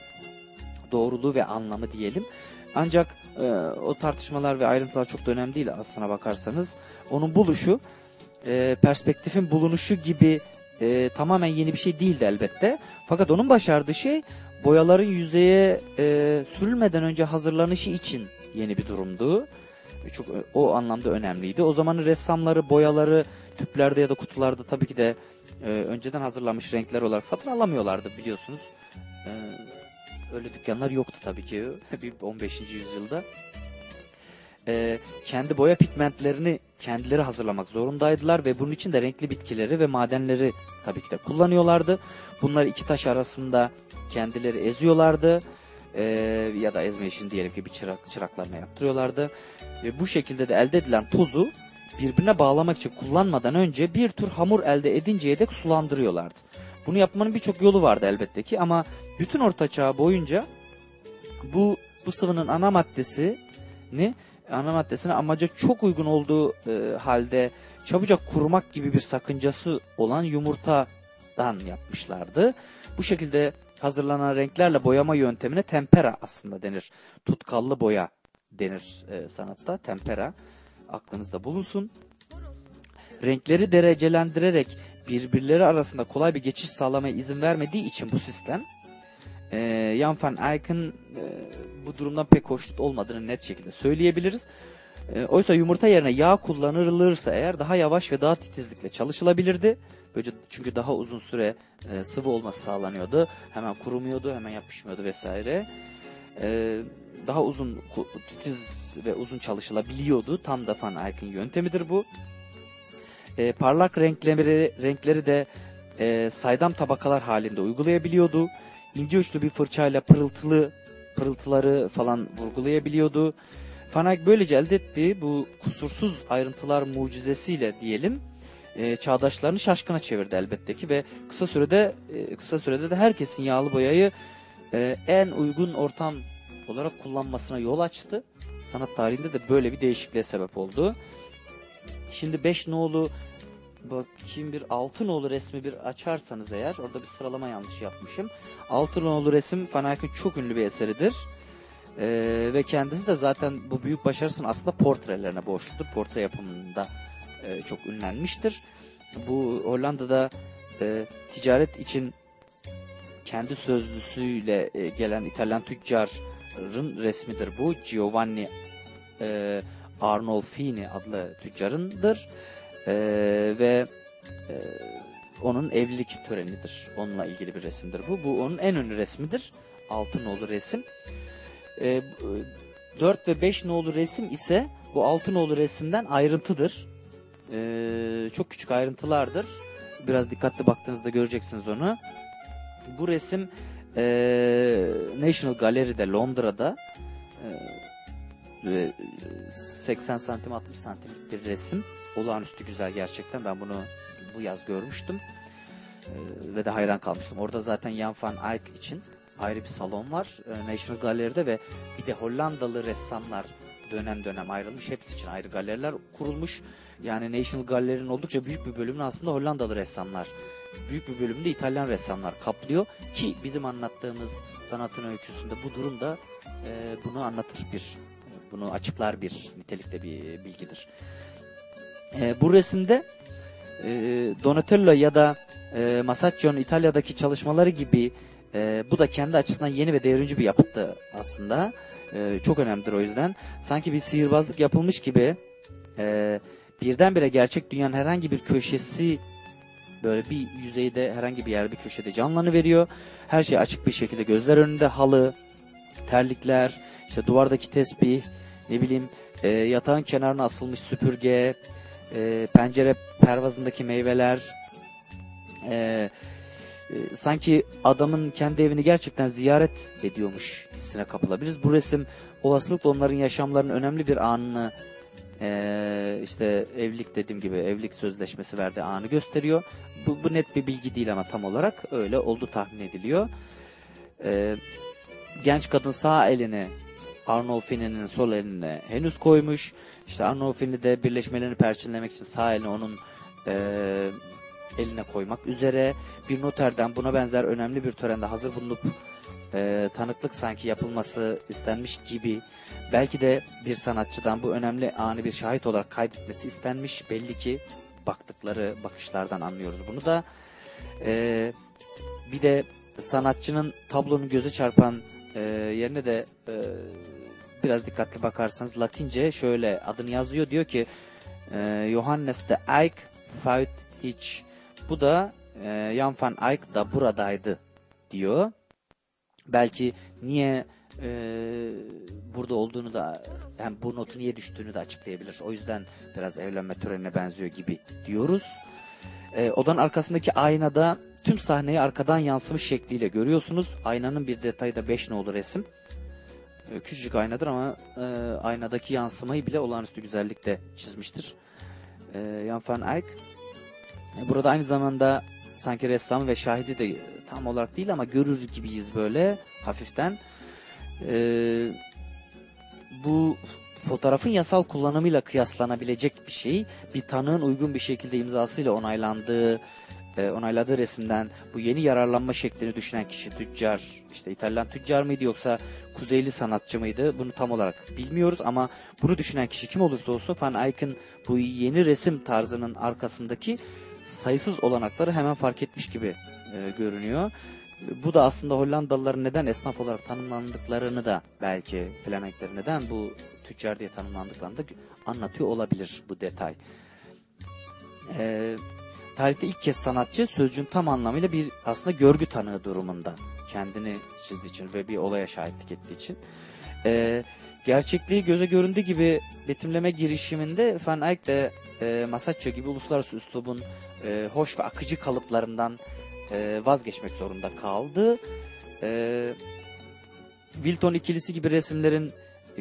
Doğruluğu ve anlamı diyelim. Ancak e, o tartışmalar ve ayrıntılar çok da önemli değil aslına bakarsanız. Onun buluşu, e, perspektifin bulunuşu gibi e, tamamen yeni bir şey değildi elbette. Fakat onun başardığı şey boyaların yüzeye e, sürülmeden önce hazırlanışı için yeni bir durumdu. E, çok o anlamda önemliydi. O zamanın ressamları boyaları tüplerde ya da kutularda tabii ki de e, önceden hazırlanmış renkler olarak satın alamıyorlardı biliyorsunuz. E, öyle dükkanlar yoktu tabii ki bir 15. yüzyılda. E, kendi boya pigmentlerini kendileri hazırlamak zorundaydılar ve bunun için de renkli bitkileri ve madenleri tabii ki de kullanıyorlardı. Bunlar iki taş arasında kendileri eziyorlardı e, ya da ezme işini diyelim ki bir çırak, çıraklarına yaptırıyorlardı. Ve bu şekilde de elde edilen tozu birbirine bağlamak için kullanmadan önce bir tür hamur elde edinceye dek sulandırıyorlardı. Bunu yapmanın birçok yolu vardı elbette ki ama bütün orta çağ boyunca bu bu sıvının ana maddesini ana maddesine amaca çok uygun olduğu e, halde çabucak kurumak gibi bir sakıncası olan yumurtadan yapmışlardı. Bu şekilde hazırlanan renklerle boyama yöntemine tempera aslında denir. Tutkallı boya denir e, sanatta. Tempera aklınızda bulunsun. Renkleri derecelendirerek birbirleri arasında kolay bir geçiş sağlamaya izin vermediği için bu sistem e, Jan van Eyck'in e, bu durumdan pek hoşnut olmadığını net şekilde söyleyebiliriz. E, oysa yumurta yerine yağ kullanılırsa eğer daha yavaş ve daha titizlikle çalışılabilirdi. Böylece çünkü daha uzun süre e, sıvı olması sağlanıyordu. Hemen kurumuyordu, hemen yapışmıyordu vesaire. e, daha uzun titiz ve uzun çalışılabiliyordu. Tam da Van Eyck'in yöntemidir bu. E, parlak renkleri renkleri de e, saydam tabakalar halinde uygulayabiliyordu. İnce uçlu bir fırçayla pırıltılı pırıltıları falan vurgulayabiliyordu. Van böylece elde ettiği bu kusursuz ayrıntılar mucizesiyle diyelim e, çağdaşlarını şaşkına çevirdi elbette ki ve kısa sürede e, kısa sürede de herkesin yağlı boyayı e, en uygun ortam olarak kullanmasına yol açtı. Sanat tarihinde de böyle bir değişikliğe sebep oldu. Şimdi 5 nolu bakayım bir 6 nolu resmi bir açarsanız eğer orada bir sıralama yanlış yapmışım. 6 nolu resim Eyck'in çok ünlü bir eseridir. Ee, ve kendisi de zaten bu büyük başarısının aslında portrelerine borçludur. Portre yapımında e, çok ünlenmiştir. Bu Hollanda'da e, ticaret için kendi sözlüsüyle e, gelen İtalyan tüccarın resmidir bu. Giovanni e, Arnolfini adlı tüccarındır. E, ve e, onun evlilik törenidir. Onunla ilgili bir resimdir bu. Bu onun en ünlü resmidir. Altın nolu resim. E, 4 ve 5 nolu resim ise bu altın nolu resimden ayrıntıdır. E, çok küçük ayrıntılardır. Biraz dikkatli baktığınızda göreceksiniz onu. Bu resim e, National Gallery'de Londra'da e, 80 santim 60 santimlik bir resim. Olağanüstü güzel gerçekten. Ben bunu bu yaz görmüştüm. E, ve de hayran kalmıştım. Orada zaten Jan van Eyck için ayrı bir salon var. E, National Gallery'de ve bir de Hollandalı ressamlar dönem dönem ayrılmış. Hepsi için ayrı galeriler kurulmuş. Yani National Gallery'nin oldukça büyük bir bölümünü aslında Hollandalı ressamlar büyük bir bölümünü de İtalyan ressamlar kaplıyor ki bizim anlattığımız sanatın öyküsünde bu durum da e, bunu anlatır bir bunu açıklar bir nitelikte bir bilgidir. E, bu resimde e, Donatello ya da e, Masaccio'nun İtalya'daki çalışmaları gibi e, bu da kendi açısından yeni ve devrimci bir yapıttı aslında. E, çok önemlidir o yüzden. Sanki bir sihirbazlık yapılmış gibi e, birdenbire gerçek dünyanın herhangi bir köşesi böyle bir yüzeyde herhangi bir yer bir köşede canlanı veriyor. Her şey açık bir şekilde gözler önünde halı, terlikler, işte duvardaki tesbih, ne bileyim e, yatağın kenarına asılmış süpürge, e, pencere pervazındaki meyveler, e, e, sanki adamın kendi evini gerçekten ziyaret ediyormuş hissine kapılabiliriz. Bu resim olasılıkla onların yaşamlarının önemli bir anını e, işte evlilik dediğim gibi evlilik sözleşmesi verdiği anı gösteriyor. Bu, bu net bir bilgi değil ama tam olarak öyle oldu tahmin ediliyor. E, genç kadın sağ elini Arnolfini'nin sol eline henüz koymuş. İşte Arnolfini de birleşmelerini perçinlemek için sağ elini onun e, eline koymak üzere. Bir noterden buna benzer önemli bir törende hazır bulunup e, tanıklık sanki yapılması istenmiş gibi. Belki de bir sanatçıdan bu önemli anı bir şahit olarak kaydetmesi istenmiş. Belli ki baktıkları bakışlardan anlıyoruz bunu da. E, bir de sanatçının tablonun göze çarpan e, yerine de e, biraz dikkatli bakarsanız Latince şöyle adını yazıyor. Diyor ki e, Johannes de Eyck faut ich. Bu da e, Jan van Eyck da buradaydı diyor. Belki niye e, burada olduğunu da hem bu notu niye düştüğünü de açıklayabilir. O yüzden biraz evlenme törenine benziyor gibi diyoruz. E, odanın arkasındaki aynada tüm sahneyi arkadan yansımış şekliyle görüyorsunuz. Aynanın bir detayı da 5 nolu resim. E, küçücük aynadır ama e, aynadaki yansımayı bile olağanüstü güzellikle çizmiştir. E, Jan van Eyck. E, burada aynı zamanda sanki ressam ve şahidi de tam olarak değil ama görür gibiyiz böyle hafiften. Ee, bu fotoğrafın yasal kullanımıyla kıyaslanabilecek bir şey. Bir tanığın uygun bir şekilde imzasıyla onaylandığı e, onayladığı resimden bu yeni yararlanma şeklini düşünen kişi tüccar, işte İtalyan tüccar mıydı yoksa Kuzeyli sanatçı mıydı? Bunu tam olarak bilmiyoruz ama bunu düşünen kişi kim olursa olsun Van Eyck'in bu yeni resim tarzının arkasındaki sayısız olanakları hemen fark etmiş gibi e, görünüyor. Bu da aslında Hollandalıların neden esnaf olarak tanımlandıklarını da belki Flemenklerin neden bu tüccar diye tanımlandıklarını da anlatıyor olabilir bu detay. E, tarihte ilk kez sanatçı sözcüğün tam anlamıyla bir aslında görgü tanığı durumunda kendini çizdiği için ve bir olaya şahitlik ettiği için. E, gerçekliği göze göründüğü gibi betimleme girişiminde Van Eyck de e, Masaccio gibi uluslararası üslubun e, hoş ve akıcı kalıplarından e, vazgeçmek zorunda kaldı. E, Wilton ikilisi gibi resimlerin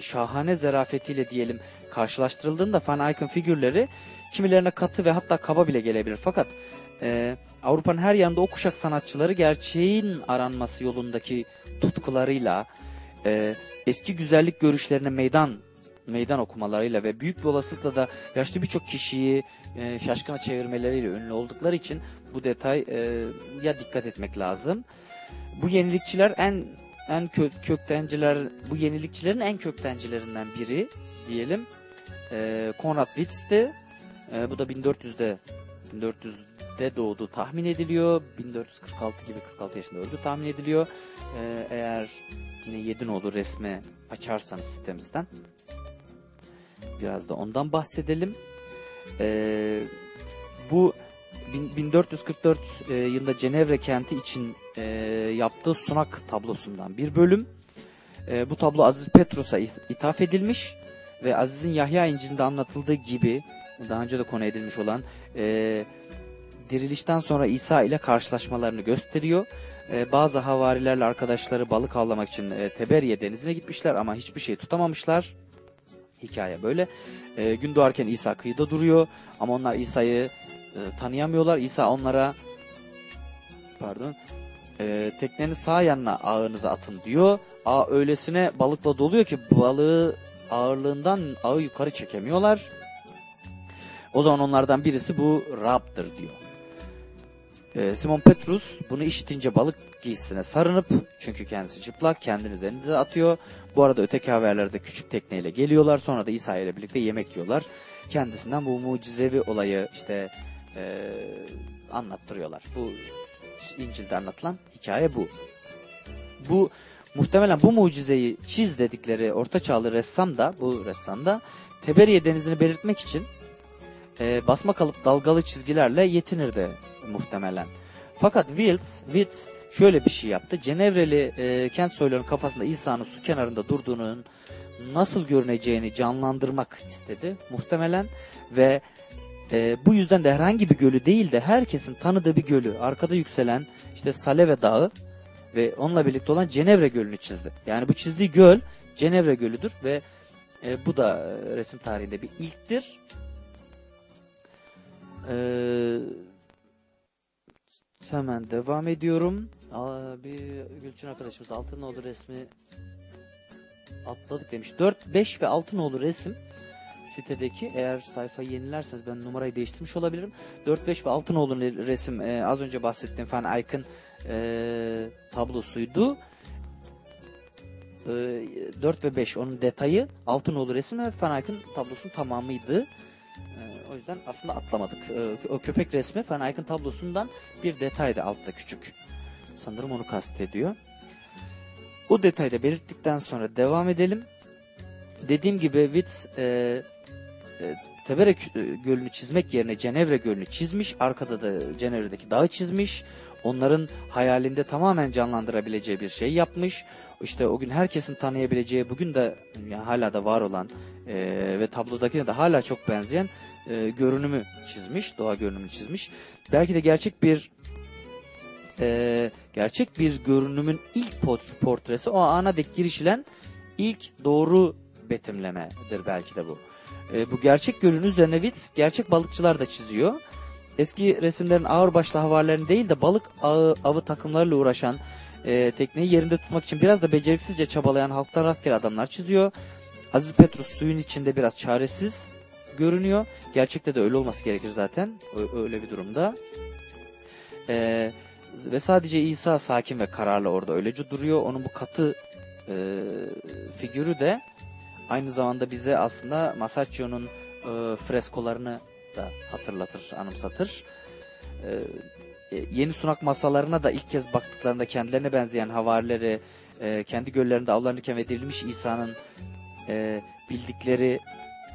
şahane zarafetiyle diyelim karşılaştırıldığında Van Eyck'in figürleri kimilerine katı ve hatta kaba bile gelebilir. Fakat e, Avrupa'nın her yanında o kuşak sanatçıları gerçeğin aranması yolundaki tutkularıyla, e, eski güzellik görüşlerine meydan meydan okumalarıyla ve büyük bir olasılıkla da yaşlı birçok kişiyi e, şaşkına çevirmeleriyle ünlü oldukları için bu detay e, ya dikkat etmek lazım. Bu yenilikçiler en en kö- köktenciler bu yenilikçilerin en köktencilerinden biri diyelim. E, Konrad Witz'ti. E, bu da 1400'de 1400'de doğdu tahmin ediliyor. 1446 gibi 46 yaşında öldü tahmin ediliyor. E, eğer yine Yedinoğlu resmi açarsanız sitemizden biraz da ondan bahsedelim. E, bu bin- 1444 e, yılında Cenevre kenti için e, yaptığı sunak tablosundan bir bölüm. E, bu tablo Aziz Petrus'a ith- ithaf edilmiş ve Aziz'in Yahya İncil'inde anlatıldığı gibi daha önce de konu edilmiş olan e, dirilişten sonra İsa ile karşılaşmalarını gösteriyor. E, bazı havarilerle arkadaşları balık avlamak için e, Teberiye denizine gitmişler ama hiçbir şey tutamamışlar. Hikaye böyle. E, gün doğarken İsa kıyıda duruyor ama onlar İsa'yı e, tanıyamıyorlar. İsa onlara pardon e, teknenin sağ yanına ağınızı atın diyor. Ağ öylesine balıkla doluyor ki balığı ağırlığından ağı yukarı çekemiyorlar. O zaman onlardan birisi bu Rab'dır diyor. E, Simon Petrus bunu işitince balık giysisine sarınıp çünkü kendisi çıplak kendini denize atıyor. Bu arada öteki haberlerde de küçük tekneyle geliyorlar. Sonra da İsa ile birlikte yemek yiyorlar. Kendisinden bu mucizevi olayı işte e, anlattırıyorlar. Bu İncil'de anlatılan hikaye bu. Bu muhtemelen bu mucizeyi çiz dedikleri orta çağlı ressam da bu ressam da Teberiye denizini belirtmek için e, basma kalıp dalgalı çizgilerle yetinirdi muhtemelen. Fakat Wills, Wills şöyle bir şey yaptı. Cenevreli e, kent soylarının kafasında İsa'nın su kenarında durduğunun nasıl görüneceğini canlandırmak istedi muhtemelen ve e, bu yüzden de herhangi bir gölü değil de herkesin tanıdığı bir gölü arkada yükselen işte Saleve Dağı ve onunla birlikte olan Cenevre Gölü'nü çizdi. Yani bu çizdiği göl Cenevre Gölü'dür ve e, bu da e, resim tarihinde bir ilktir. Ee, hemen devam ediyorum. Aa, bir Gülçin arkadaşımız Altınoğlu resmi atladık demiş. 4, 5 ve Altınoğlu resim sitedeki eğer sayfayı yenilerseniz ben numarayı değiştirmiş olabilirim. 4, 5 ve Altınoğlu resim e, az önce bahsettiğim Van Eyck'ın e, tablosuydu. E, 4 ve 5 onun detayı Altınoğlu resim ve Van Eyck'ın tablosunun tamamıydı. Yüzden aslında atlamadık. E, o köpek resmi Van Eyck'ın tablosundan bir detaydı altta küçük. Sanırım onu kastediyor. O detayı da belirttikten sonra devam edelim. Dediğim gibi Witz e, e, Tebere e, Gölü'nü çizmek yerine Cenevre Gölü'nü çizmiş. Arkada da Cenevre'deki dağı çizmiş. Onların hayalinde tamamen canlandırabileceği bir şey yapmış. İşte o gün herkesin tanıyabileceği, bugün de yani hala da var olan e, ve tablodakine de hala çok benzeyen e, görünümü çizmiş. Doğa görünümünü çizmiş. Belki de gerçek bir e, gerçek bir görünümün ilk port- portresi o ana dek girişilen ilk doğru betimlemedir belki de bu. E, bu gerçek gölün üzerine Witz gerçek balıkçılar da çiziyor. Eski resimlerin ağırbaşlı havarilerini değil de balık ağı, avı takımlarıyla uğraşan e, tekneyi yerinde tutmak için biraz da beceriksizce çabalayan halktan rastgele adamlar çiziyor. Aziz Petrus suyun içinde biraz çaresiz görünüyor. Gerçekte de öyle olması gerekir zaten. Öyle bir durumda. E, ve sadece İsa sakin ve kararlı orada öylece duruyor. Onun bu katı e, figürü de aynı zamanda bize aslında Masaccio'nun e, freskolarını da hatırlatır, anımsatır. E, e, yeni sunak masalarına da ilk kez baktıklarında kendilerine benzeyen havarileri e, kendi göllerinde avlanırken ve dirilmiş İsa'nın e, bildikleri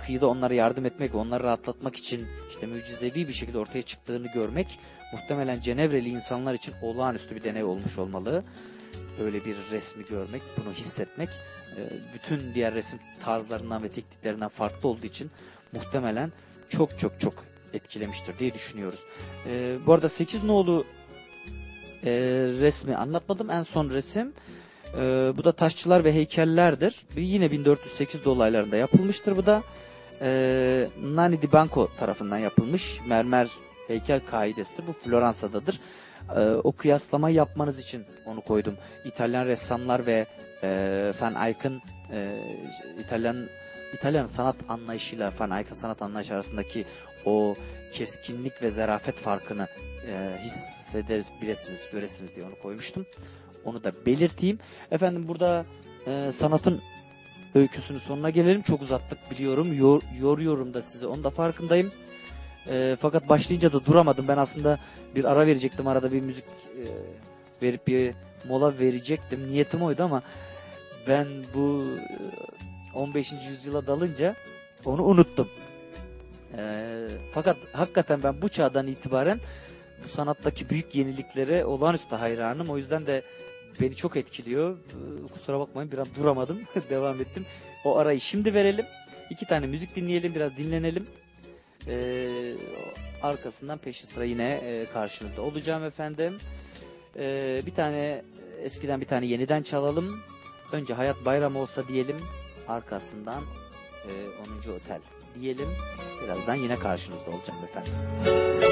kıyıda onlara yardım etmek, onları rahatlatmak için işte mucizevi bir şekilde ortaya çıktığını görmek muhtemelen Cenevreli insanlar için olağanüstü bir deney olmuş olmalı. öyle bir resmi görmek, bunu hissetmek e, bütün diğer resim tarzlarından ve tekniklerinden farklı olduğu için muhtemelen çok çok çok etkilemiştir diye düşünüyoruz. E, bu arada 8 nolu e, resmi anlatmadım. En son resim e, bu da taşçılar ve heykellerdir. Yine 1408 dolaylarında yapılmıştır bu da. E, Nani di Banco tarafından yapılmış mermer heykel kaidesidir. Bu Floransa'dadır. E, o kıyaslama yapmanız için onu koydum. İtalyan ressamlar ve e, Van Eyck'ın e, İtalyan İtalyan sanat anlayışıyla Van Eyck'ın sanat anlayışı arasındaki o keskinlik ve zarafet farkını e, hissedebilirsiniz, göresiniz diye onu koymuştum. Onu da belirteyim. Efendim burada e, sanatın öyküsünün sonuna gelelim. Çok uzattık biliyorum. Yor, yoruyorum da sizi. Onun da farkındayım. E, fakat başlayınca da duramadım. Ben aslında bir ara verecektim. Arada bir müzik e, verip bir mola verecektim. Niyetim oydu ama ben bu e, 15. yüzyıla dalınca onu unuttum. E, fakat hakikaten ben bu çağdan itibaren bu sanattaki büyük yeniliklere olağanüstü hayranım. O yüzden de beni çok etkiliyor. Ee, Kusura bakmayın biraz duramadım. Devam ettim. O arayı şimdi verelim. İki tane müzik dinleyelim. Biraz dinlenelim. Ee, arkasından peşi sıra yine e, karşınızda olacağım efendim. Ee, bir tane eskiden bir tane yeniden çalalım. Önce Hayat Bayram olsa diyelim. Arkasından e, 10. Otel diyelim. Birazdan yine karşınızda olacağım efendim.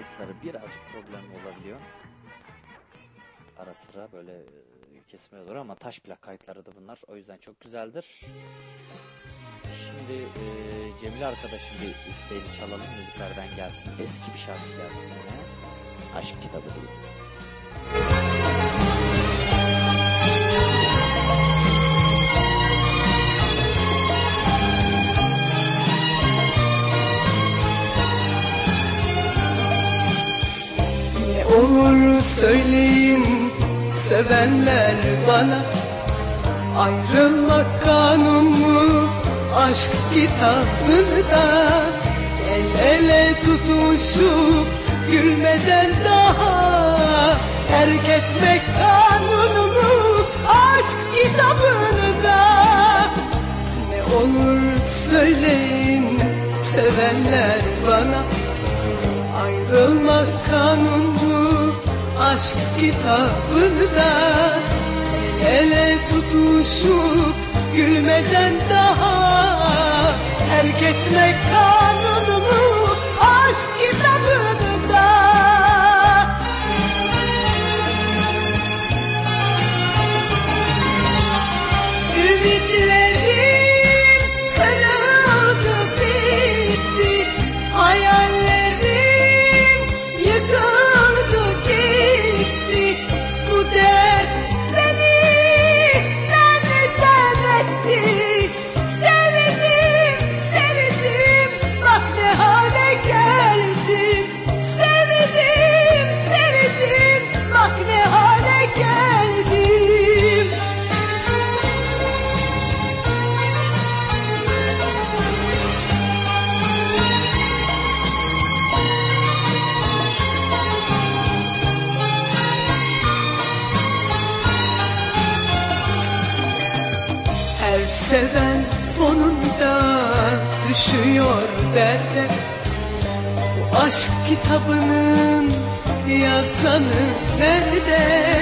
Kayıtları birazcık problemli olabiliyor. Ara sıra böyle e, kesmeye doğru ama taş plak kayıtları da bunlar. O yüzden çok güzeldir. Şimdi e, Cemile arkadaşım bir isteğini çalalım müziklerden gelsin. Eski bir şarkı gelsin. Aşk kitabı değil. Söyleyin sevenler bana. Ayrılmak kanun mu aşk kitabında. El ele tutuşup gülmeden daha. Terk etmek kanun mu aşk kitabında. Ne olur söyleyin sevenler bana. Ayrılmak kanun mu aşk kitabında El ele tutuşup gülmeden daha Terk etmek kanun mu aşk kitabında. Ümitlerim derde Bu aşk kitabının yazanı nerede?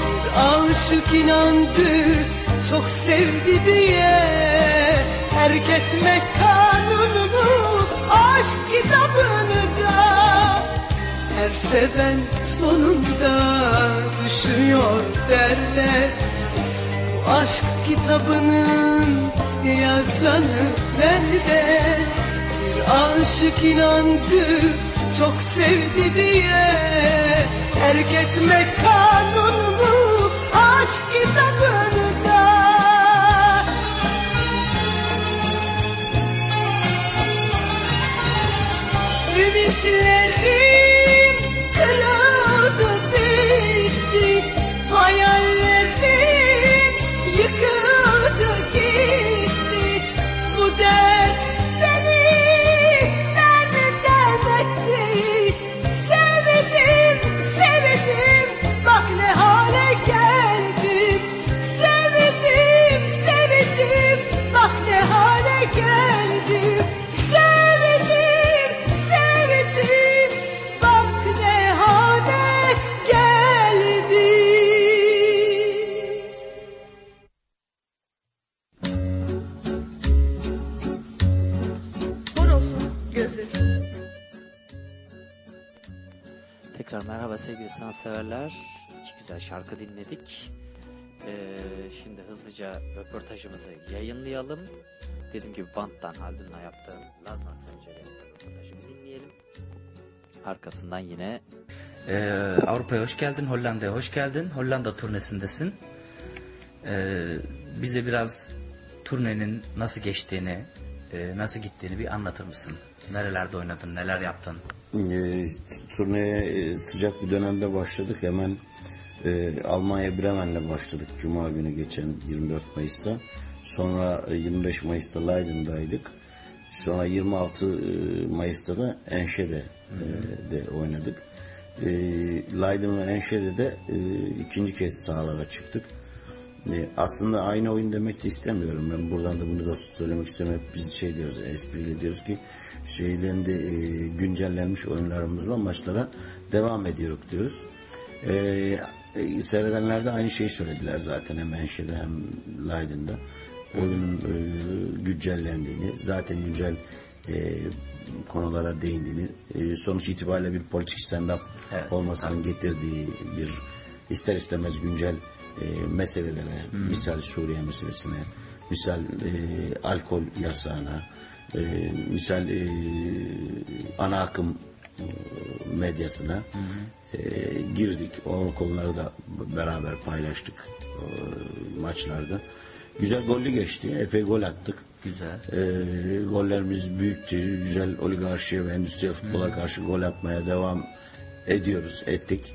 Bir aşık inandı çok sevdi diye. Terk etmek kanunu aşk kitabını da. Her seven sonunda düşüyor derde Bu aşk kitabının yazanı nerede aşık inandı çok sevdi diye. Terk etmek kanun mu aşk kitabını da sanatseverler. İki güzel şarkı dinledik. Ee, şimdi hızlıca röportajımızı yayınlayalım. Dediğim gibi banttan Haldun'la yaptığım Laz Maksancı'yla yaptığım röportajımı dinleyelim. Arkasından yine Ee, Avrupa'ya hoş geldin, Hollanda'ya hoş geldin. Hollanda turnesindesin. Ee, bize biraz turnenin nasıl geçtiğini, e, nasıl gittiğini bir anlatır mısın? Nerelerde oynadın, neler yaptın? E, turneye e, sıcak bir dönemde başladık. Hemen e, Almanya Bremen'le başladık. Cuma günü geçen 24 Mayıs'ta. Sonra e, 25 Mayıs'ta Leiden'daydık. Sonra 26 e, Mayıs'ta da Enşe'de e, de oynadık. E, Leiden ve Enşe'de e, ikinci kez sahalara çıktık. E, aslında aynı oyun demek de istemiyorum. Ben buradan da bunu da söylemek istiyorum. Hep biz şey diyoruz, espriyle diyoruz ki şeylerinde e, güncellenmiş oyunlarımızla maçlara devam ediyoruz diyoruz. E, e, seyredenler de aynı şeyi söylediler zaten hem Enşe'de hem Leiden'da. Oyunun e, güncellendiğini, zaten güncel e, konulara değindiğini, e, sonuç itibariyle bir politik stand-up Evet, olmasının getirdiği bir ister istemez güncel e, meselelere, misal Suriye meselesine misal e, alkol yasağına, e, misal e, ana akım e, medyasına e, girdik. O konuları da beraber paylaştık e, maçlarda. Güzel gollü geçti. Epey gol attık. Güzel. E, gollerimiz büyüktü. Güzel oligarşiye ve endüstriyel futbola karşı gol atmaya devam ediyoruz, ettik.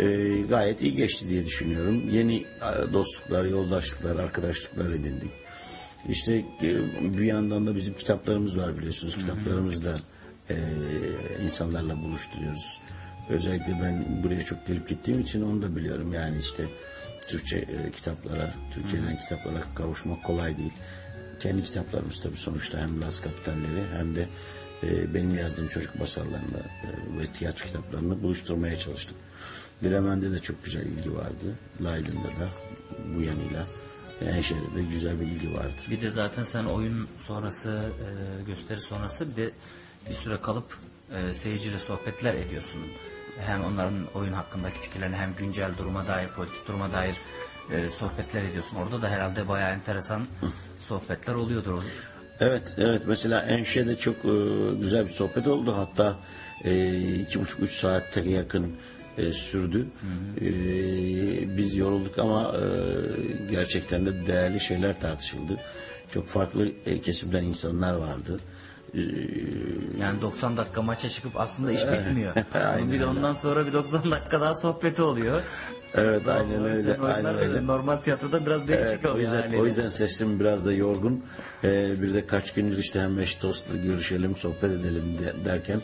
E, gayet iyi geçti diye düşünüyorum. Yeni e, dostluklar, yoldaşlıklar, arkadaşlıklar edindik. İşte e, bir yandan da bizim kitaplarımız var biliyorsunuz. Kitaplarımızı da e, insanlarla buluşturuyoruz. Özellikle ben buraya çok gelip gittiğim için onu da biliyorum. Yani işte Türkçe e, kitaplara, Türkçeden kitaplara kavuşmak kolay değil. Kendi kitaplarımız tabii sonuçta hem Laz Kapitalleri hem de e, benim yazdığım çocuk masallarını e, ve tiyatro kitaplarını buluşturmaya çalıştık. Bremen'de de çok güzel ilgi vardı. Leiden'da da bu yanıyla. Enşe'de de güzel bir ilgi vardı. Bir de zaten sen oyun sonrası, e, gösteri sonrası bir de bir süre kalıp e, seyirciyle sohbetler ediyorsun. Hem onların oyun hakkındaki fikirlerini hem güncel duruma dair, politik duruma dair e, sohbetler ediyorsun. Orada da herhalde bayağı enteresan sohbetler oluyordur. O- Evet, evet. Mesela Enşe'de çok e, güzel bir sohbet oldu. Hatta e, iki buçuk üç saate yakın e, sürdü. E, biz yorulduk ama e, gerçekten de değerli şeyler tartışıldı. Çok farklı e, kesimden insanlar vardı. E, Yani 90 dakika maça çıkıp aslında iş bitmiyor. Aynen bir de ondan sonra bir 90 dakika daha sohbeti oluyor. evet, aynen Vallahi öyle. Aynen öyle. Normal tiyatroda biraz değişik Evet, o oluyor. yüzden haliyle. o yüzden sesim biraz da yorgun. Ee, bir de kaç gündür işte hem eş dostla görüşelim, sohbet edelim de- derken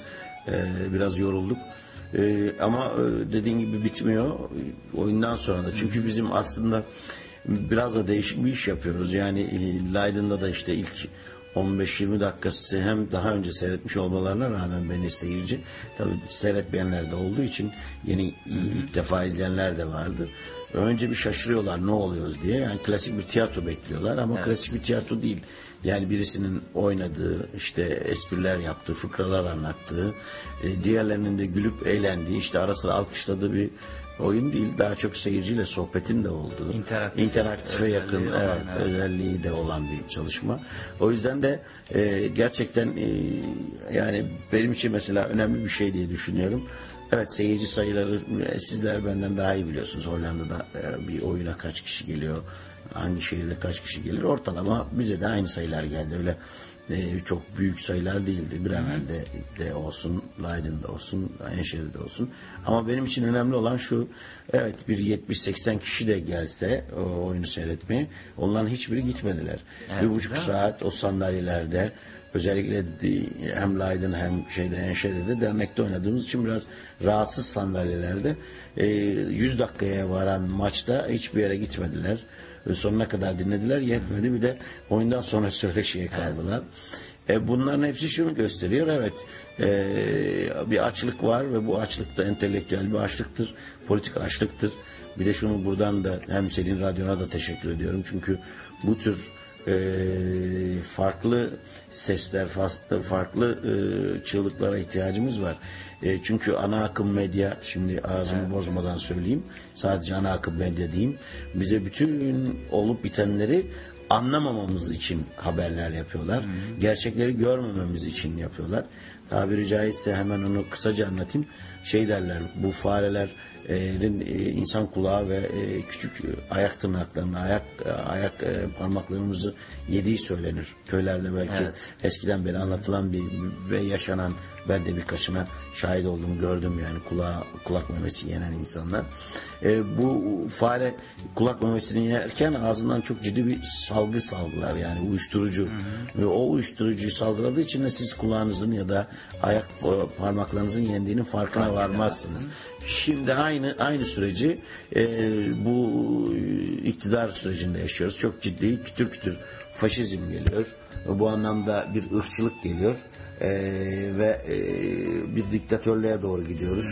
e, biraz yorulduk. E, ama e, dediğin gibi bitmiyor oyundan sonra da. Çünkü bizim aslında biraz da değişik bir iş yapıyoruz. Yani e, Leiden'da da işte ilk 15-20 dakikası hem daha önce seyretmiş olmalarına rağmen beni seyirci tabii seyretmeyenler de olduğu için yeni ilk defa izleyenler de vardı. Önce bir şaşırıyorlar ne oluyoruz diye. Yani klasik bir tiyatro bekliyorlar ama klasik bir tiyatro değil. Yani birisinin oynadığı, işte espriler yaptığı, fıkralar anlattığı, e, diğerlerinin de gülüp eğlendiği, işte ara sıra alkışladığı bir oyun değil. Daha çok seyirciyle sohbetin de olduğu, İnteraktif interaktife yakın özelliği olan, evet, evet. özelliği de olan bir çalışma. O yüzden de e, gerçekten e, yani benim için mesela önemli bir şey diye düşünüyorum. Evet seyirci sayıları e, sizler benden daha iyi biliyorsunuz. Hollanda'da e, bir oyuna kaç kişi geliyor, hangi şehirde kaç kişi gelir. Ortalama bize de aynı sayılar geldi. Öyle e, çok büyük sayılar değildi. Bremen'de de olsun, Leiden'de olsun, Enschede de olsun. Ama benim için önemli olan şu, evet bir 70-80 kişi de gelse o oyunu seyretmeye, onların hiçbiri gitmediler. Evet, bir buçuk mi? saat o sandalyelerde, özellikle hem Leiden hem şeyde Enşe'de de dernekte oynadığımız için biraz rahatsız sandalyelerde e, 100 dakikaya varan maçta hiçbir yere gitmediler. Sonuna kadar dinlediler yetmedi bir de oyundan sonra söyleşiye kaldılar. E, bunların hepsi şunu gösteriyor evet e, bir açlık var ve bu açlık da entelektüel bir açlıktır, politik açlıktır. Bir de şunu buradan da hem senin radyona da teşekkür ediyorum çünkü bu tür e, farklı sesler, farklı, farklı e, çığlıklara ihtiyacımız var. E, çünkü ana akım medya, şimdi ağzımı bozmadan söyleyeyim, sadece ana akım medya diyeyim, bize bütün olup bitenleri anlamamamız için haberler yapıyorlar. Gerçekleri görmememiz için yapıyorlar. Tabiri caizse hemen onu kısaca anlatayım. Şey derler, bu fareler e, insan kulağı ve e, küçük ayak tırnaklarını, ayak ayak e, parmaklarımızı yediği söylenir. Köylerde belki Evet. eskiden beri anlatılan bir ve yaşanan ben de birkaçına şahit olduğumu gördüm yani kulağı, kulak memesi yenen insanlar. E, bu fare kulak memesini yerken ağzından çok ciddi bir salgı salgılar yani uyuşturucu. Ve o uyuşturucuyu salgıladığı için de siz kulağınızın ya da ayak parmaklarınızın yendiğinin farkına varmazsınız. Şimdi aynı aynı süreci e, bu iktidar sürecinde yaşıyoruz. Çok ciddi kütür kütür faşizm geliyor. Bu anlamda bir ırkçılık geliyor. Ee, ve e, bir diktatörlüğe doğru gidiyoruz.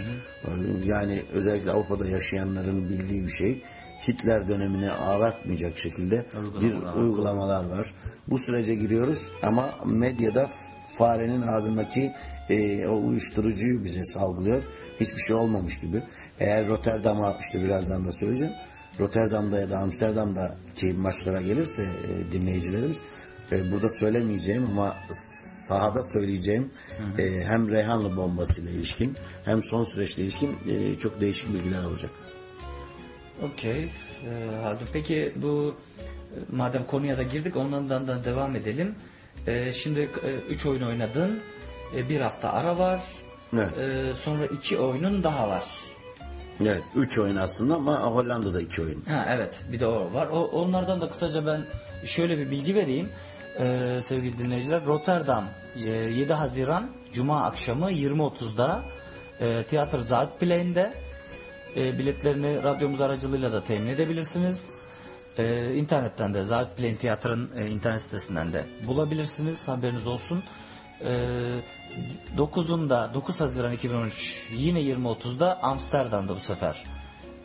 Yani özellikle Avrupa'da yaşayanların bildiği bir şey. Hitler dönemini ağlatmayacak şekilde Uygulamalar. bir uygulamalar var. Bu sürece giriyoruz ama medyada farenin ağzındaki e, o uyuşturucuyu bize salgılıyor. Hiçbir şey olmamış gibi. Eğer Rotterdam'a işte birazdan da söyleyeceğim. Rotterdam'da ya da Amsterdam'daki maçlara gelirse e, dinleyicilerimiz e, burada söylemeyeceğim ama sahada söyleyeceğim e, hem Reyhanlı bombasıyla ilişkin hem son süreçle ilişkin e, çok değişik bilgiler olacak. Okey. Ee, Haldun peki bu e, madem konuya da girdik ondan da devam edelim. Ee, şimdi 3 oyun oynadın. Ee, bir hafta ara var. Evet. Ee, sonra iki oyunun daha var. Evet, 3 oyun aslında ama Hollanda'da 2 oyun. Ha evet bir de o var. O, onlardan da kısaca ben şöyle bir bilgi vereyim. Ee, sevgili dinleyiciler Rotterdam e, 7 Haziran Cuma akşamı 20.30'da e, Tiyatro Zuidplein e, biletlerini radyomuz aracılığıyla da temin edebilirsiniz. E, internetten de Zuidplein Tiyatro'nun e, internet sitesinden de bulabilirsiniz. Haberiniz olsun. E, 9'unda 9 Haziran 2013 yine 20.30'da Amsterdam'da bu sefer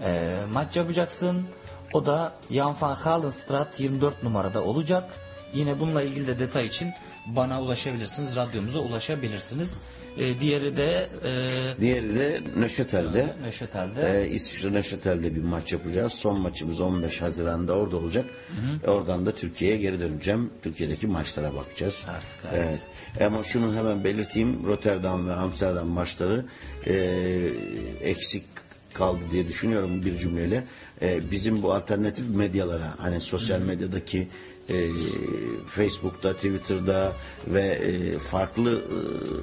e, maç yapacaksın. O da Jan van Galenstraat 24 numarada olacak. Yine bununla ilgili de detay için bana ulaşabilirsiniz. Radyomuza ulaşabilirsiniz. E, diğeri de e, Diğeri de Nöşetel'de. Neşetel'de. Ee, İsviçre Neşetel'de bir maç yapacağız. Son maçımız 15 Haziran'da orada olacak. Oradan da Türkiye'ye geri döneceğim. Türkiye'deki maçlara bakacağız. Artık, evet. evet. Ama şunu hemen belirteyim. Rotterdam ve Amsterdam maçları e, eksik kaldı diye düşünüyorum bir cümleyle. E, bizim bu alternatif medyalara hani sosyal medyadaki e, Facebook'ta, Twitter'da ve e, farklı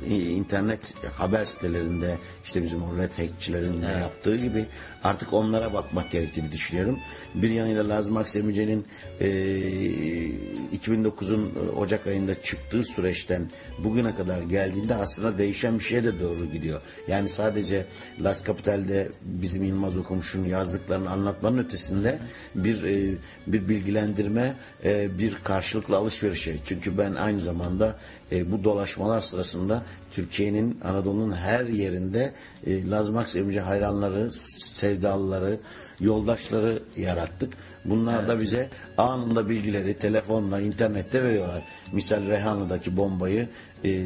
e, internet haber sitelerinde işte bizim o red hackçilerin de yaptığı gibi artık onlara bakmak gerektiğini düşünüyorum. Bir yanıyla Lazım Aksemice'nin e, 2009'un Ocak ayında çıktığı süreçten bugüne kadar geldiğinde aslında değişen bir şeye de doğru gidiyor. Yani sadece Las Capital'de bizim Yılmaz Okumuş'un yazdıklarını anlatmanın ötesinde bir e, bir bilgilendirme, e, bir karşılıklı alışverişe. Çünkü ben aynı zamanda e, bu dolaşmalar sırasında Türkiye'nin Anadolu'nun her yerinde e, Lazım Aksemice hayranları, sevdalıları, yoldaşları yarattık. Bunlar da bize anında bilgileri telefonla, internette veriyorlar. Misal Reyhanlı'daki bombayı e,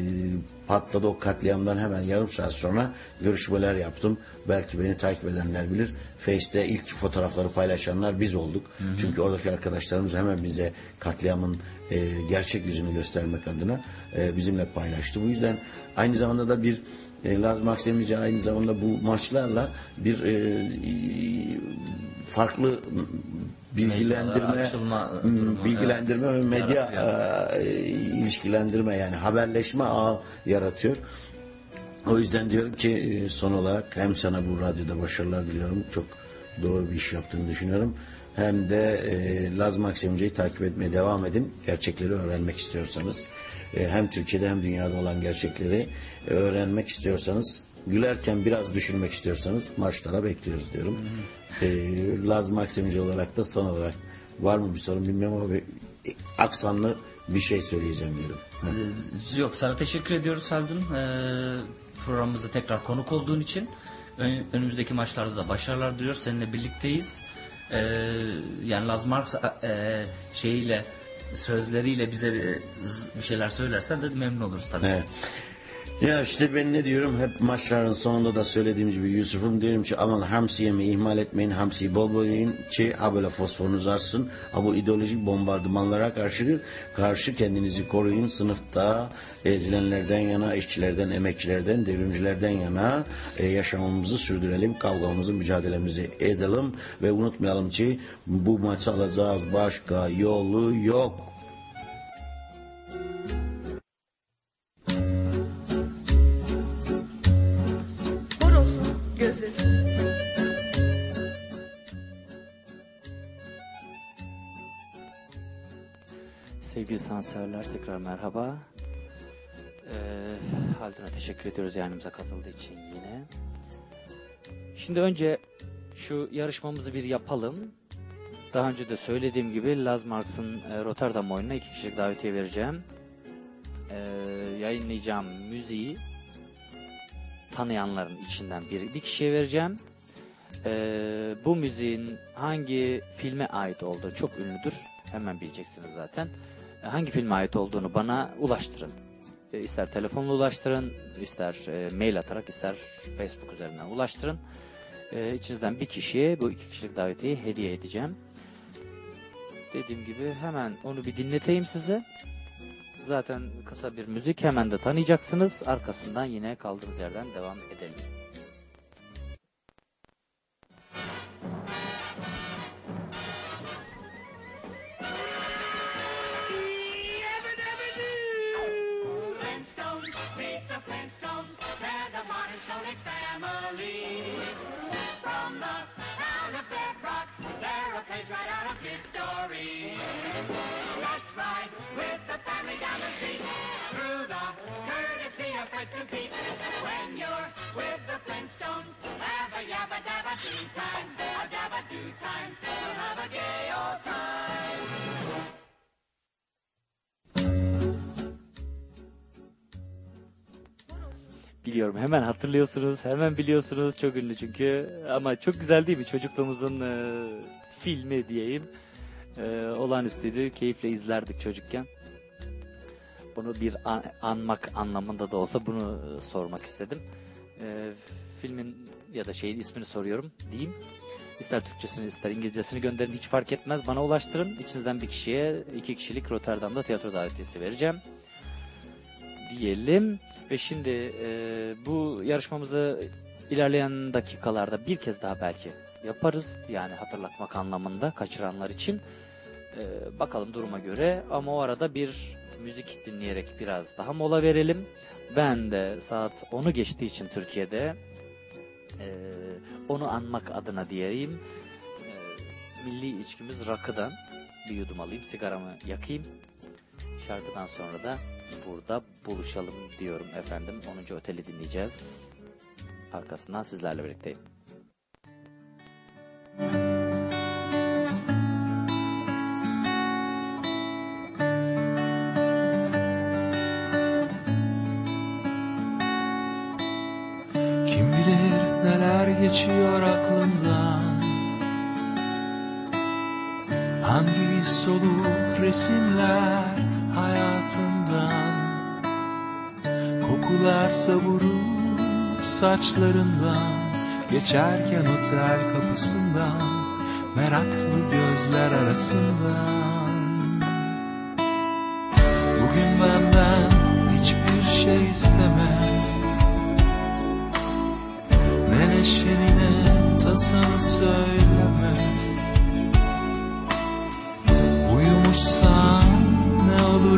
patladı o katliamdan hemen yarım saat sonra görüşmeler yaptım. Belki beni takip edenler bilir. Face'te ilk fotoğrafları paylaşanlar biz olduk. Çünkü oradaki arkadaşlarımız hemen bize katliamın e, gerçek yüzünü göstermek adına e, bizimle paylaştı. Bu yüzden aynı zamanda da bir e, Laz Maksimici aynı zamanda bu maçlarla bir e, farklı bilgilendirme açılma durumu, bilgilendirme evet, ve medya e, ilişkilendirme yani haberleşme ağı yaratıyor. O yüzden diyorum ki e, son olarak hem sana bu radyoda başarılar diliyorum. Çok doğru bir iş yaptığını düşünüyorum. Hem de e, Laz Maksimci'yi takip etmeye devam edin. Gerçekleri öğrenmek istiyorsanız. E, hem Türkiye'de hem dünyada olan gerçekleri e, öğrenmek istiyorsanız gülerken biraz düşünmek istiyorsanız maçlara bekliyoruz diyorum. E, Laz Maksimci olarak da son olarak var mı bir sorun bilmiyorum ama bir, e, aksanlı bir şey söyleyeceğim diyorum. Ha. Ee, Yok sana teşekkür ediyoruz Haldun. Ee, programımıza tekrar konuk olduğun için. Ön- önümüzdeki maçlarda da başarılar diliyoruz. Seninle birlikteyiz. Ee, yani Laz Marx e, şeyiyle sözleriyle bize bir şeyler söylersen de memnun oluruz tabii. Evet. Ya işte ben ne diyorum? Hep maçların sonunda da söylediğim gibi Yusuf'um diyorum ki aman hamsi yemeği ihmal etmeyin hamsiyi bol bol yiyin ki ha böyle fosforunuz artsın. Ha bu ideolojik bombardımanlara karşı karşı kendinizi koruyun. Sınıfta ezilenlerden yana işçilerden emekçilerden devrimcilerden yana e, yaşamamızı sürdürelim kavgamızı mücadelemizi edelim. Ve unutmayalım ki bu maçı alacağız. Başka yolu yok. Sevgili sanatseverler tekrar merhaba. Ee, Haldun'a teşekkür ediyoruz yayınımıza katıldığı için yine. Şimdi önce şu yarışmamızı bir yapalım. Daha önce de söylediğim gibi Laz Marx'ın e, Rotterdam oyununa iki kişilik davetiye vereceğim. Ee, yayınlayacağım müziği tanıyanların içinden bir, bir kişiye vereceğim. Ee, bu müziğin hangi filme ait olduğu çok ünlüdür. Hemen bileceksiniz zaten. Hangi filme ait olduğunu bana ulaştırın. Ee, ister telefonla ulaştırın, ister e, mail atarak, ister Facebook üzerinden ulaştırın. Ee, içinizden bir kişiye bu iki kişilik davetiyi hediye edeceğim. Dediğim gibi hemen onu bir dinleteyim size. Zaten kısa bir müzik hemen de tanıyacaksınız. Arkasından yine kaldığımız yerden devam edelim. Modern family. From the town of Bedrock, they're a page right out of history. Let's ride with the family down the street through the courtesy of Fred and Pete. When you're with the Flintstones, have a yabba dabba do time, a dabba do time. We'll have a gay old time. Biliyorum hemen hatırlıyorsunuz, hemen biliyorsunuz. Çok ünlü çünkü. Ama çok güzel değil mi? Çocukluğumuzun e, filmi diyeyim. E, olağanüstüydü. Keyifle izlerdik çocukken. Bunu bir an- anmak anlamında da olsa bunu e, sormak istedim. E, filmin ya da şeyin ismini soruyorum diyeyim. İster Türkçesini ister İngilizcesini gönderin hiç fark etmez. Bana ulaştırın. İçinizden bir kişiye iki kişilik Rotterdam'da tiyatro davetiyesi vereceğim. Diyelim. Ve şimdi e, bu yarışmamızı ilerleyen dakikalarda bir kez daha belki yaparız. Yani hatırlatmak anlamında kaçıranlar için. E, bakalım duruma göre. Ama o arada bir müzik dinleyerek biraz daha mola verelim. Ben de saat 10'u geçtiği için Türkiye'de e, onu anmak adına diyeyim. E, milli içkimiz rakıdan bir yudum alayım, sigaramı yakayım. Şarkıdan sonra da burada buluşalım diyorum efendim. 10. Oteli dinleyeceğiz. Arkasından sizlerle birlikteyim. Kim bilir neler geçiyor aklımdan Hangi soluk resimler hayatımdan Kokular savurup saçlarından Geçerken otel kapısından Meraklı gözler arasından. Bugün benden hiçbir şey isteme ne neşeni ne tasanı söyleme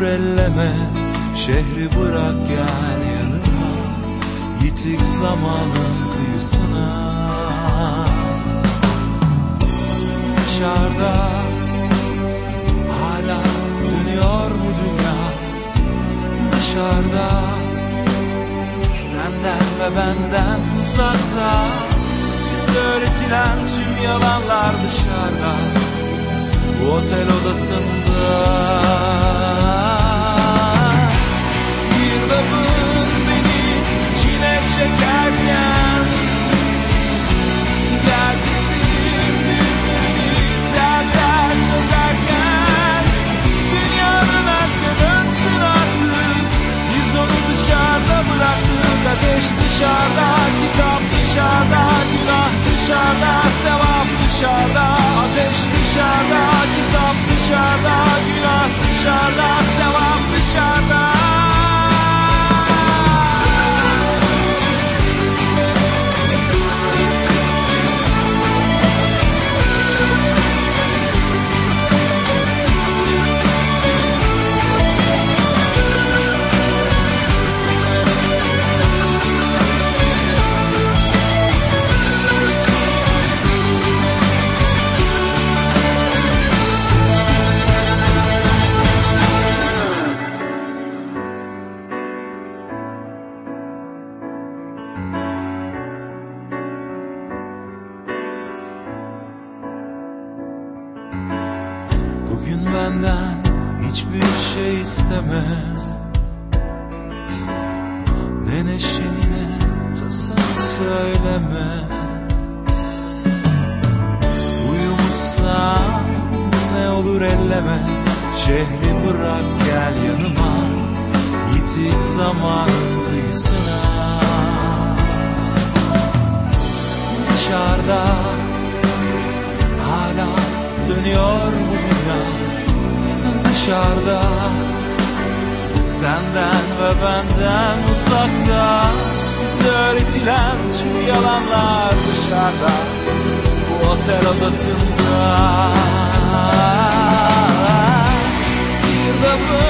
elleme. Şehri bırak gel yanıma Yitik zamanın kıyısına. Dışarıda hala dönüyor mu dünya. Dışarıda Senden ve benden uzakta. Bize öğretilen tüm yalanlar dışarıda. Bu otel odasında çekerken bitir günlerini ter ter çözerken Dünya dönerse dönsün artık. Biz onu dışarıda bıraktık. Ateş dışarıda, kitap dışarıda Günah dışarıda, sevap dışarıda. Ateş dışarıda, kitap dışarıda Günah dışarıda, sevap dışarıda Benden hiçbir şey isteme. Ne neşeni ne tasanı söyleme. Uyumuşsan ne olur elleme. Şehri bırak gel yanıma. Yitik zamanın kıyısına. Dışarıda Hala dönüyor bu dünya Dışarıda. Senden ve benden uzakta. Bize öğretilen tüm yalanlar dışarıda. Bu otel odasında. Bir de beni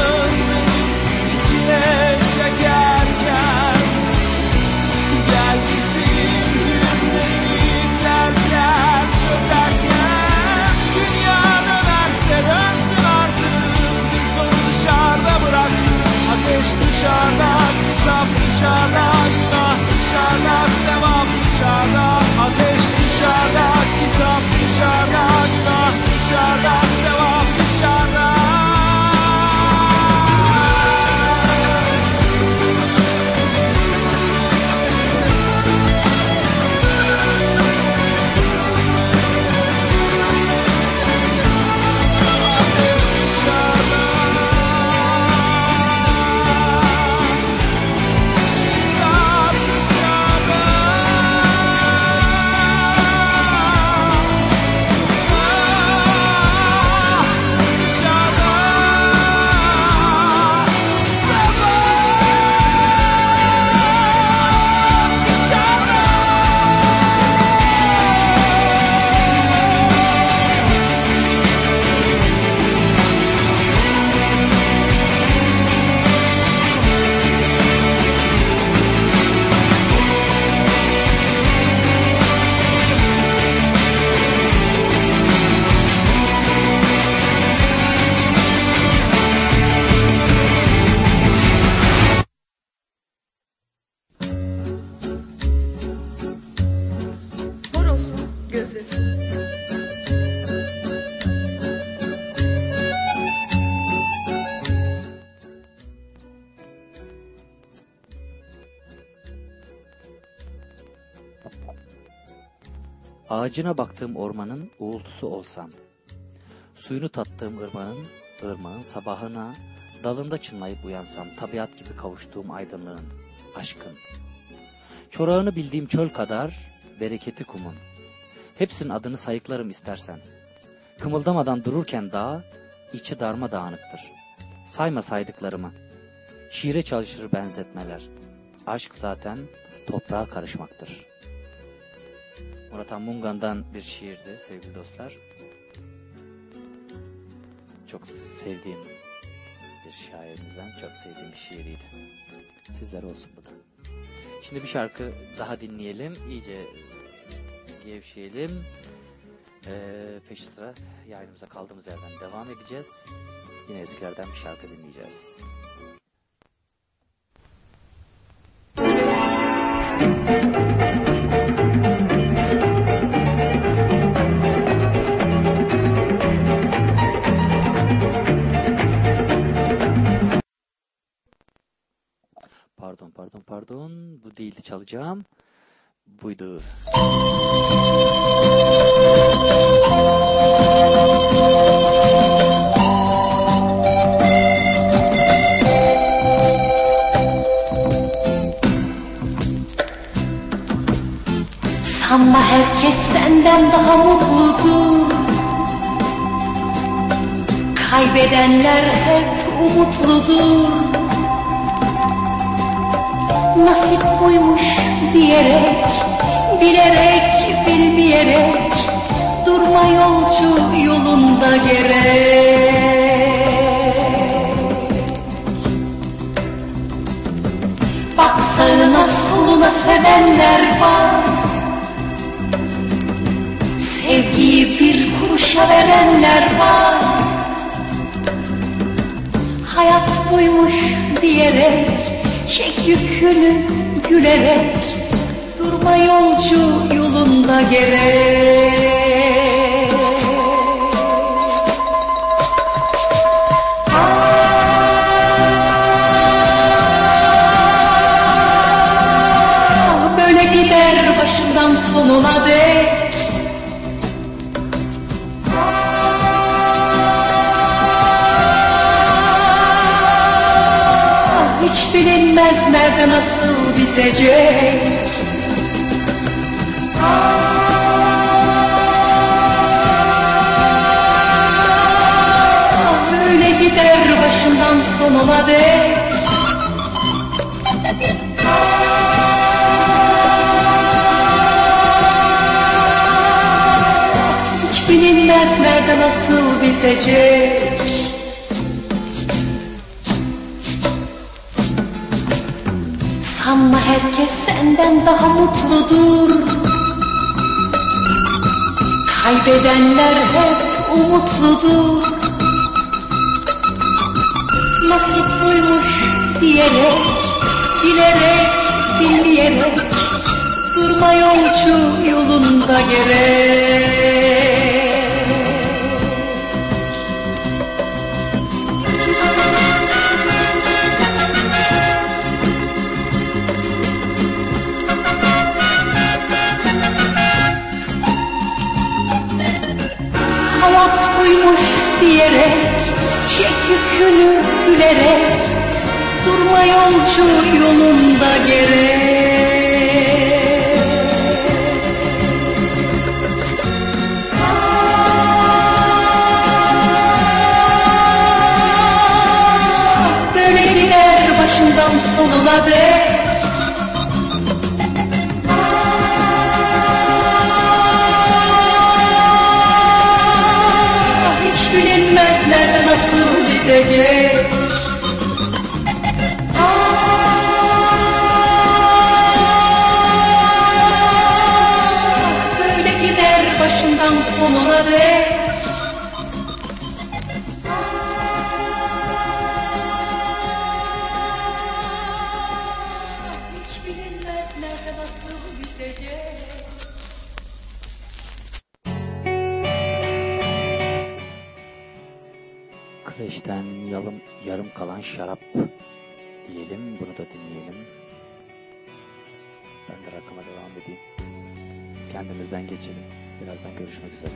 Ateş dışarıda, kitap dışarıda Günah dışarıda, sevap dışarıda Ateş dışarıda, kitap dışarıda Ağacına baktığım ormanın uğultusu olsam, suyunu tattığım ırmağın, ırmağın sabahına, dalında çınlayıp uyansam, tabiat gibi kavuştuğum aydınlığın, aşkın. Çorağını bildiğim çöl kadar, bereketi kumun. Hepsinin adını sayıklarım istersen. Kımıldamadan dururken dağ, içi darma dağınıktır. Sayma saydıklarımı. Şiire çalışır benzetmeler. Aşk zaten toprağa karışmaktır. Murat Anmungan'dan bir şiirdi sevgili dostlar. Çok sevdiğim bir şairimizden çok sevdiğim bir şiiriydi. Sizler olsun bu da. Şimdi bir şarkı daha dinleyelim. İyice gevşeyelim. Ee, peşi sıra yayınımıza kaldığımız yerden devam edeceğiz. Yine eskilerden bir şarkı dinleyeceğiz. Pardon çalacağım. Buydu. Sanma herkes senden daha mutludur Kaybedenler hep umutludur Nasip buymuş diyerek Bilerek bilmeyerek Durma yolcu yolunda gerek. Bak sağına soluna sevenler var. Sevgiyi bir kuruşa verenler var. Hayat buymuş diyerek Çek yükünü gülerek Durma yolcu yolunda gerek Ah, Böyle gider başından sonuna dek bilinmez nerede nasıl bitecek. Aa. Öyle gider başından sonuna dek. Aa. Ah, hiç bilinmez nerede nasıl bitecek. Herkes senden daha mutludur. Kaybedenler hep umutludur. Nasip buymuş diyerek Bilerek, dinleyerek Durma yolcu yolunda gerek buymuş diyerek Çek yükünü gülerek Durma yolcu yolunda gerek gider başından sonuna dek nasıl Kreşten yalım, yarım kalan şarap diyelim. Bunu da dinleyelim. Ben de rakıma devam edeyim. Kendimizden geçelim. Birazdan görüşmek üzere.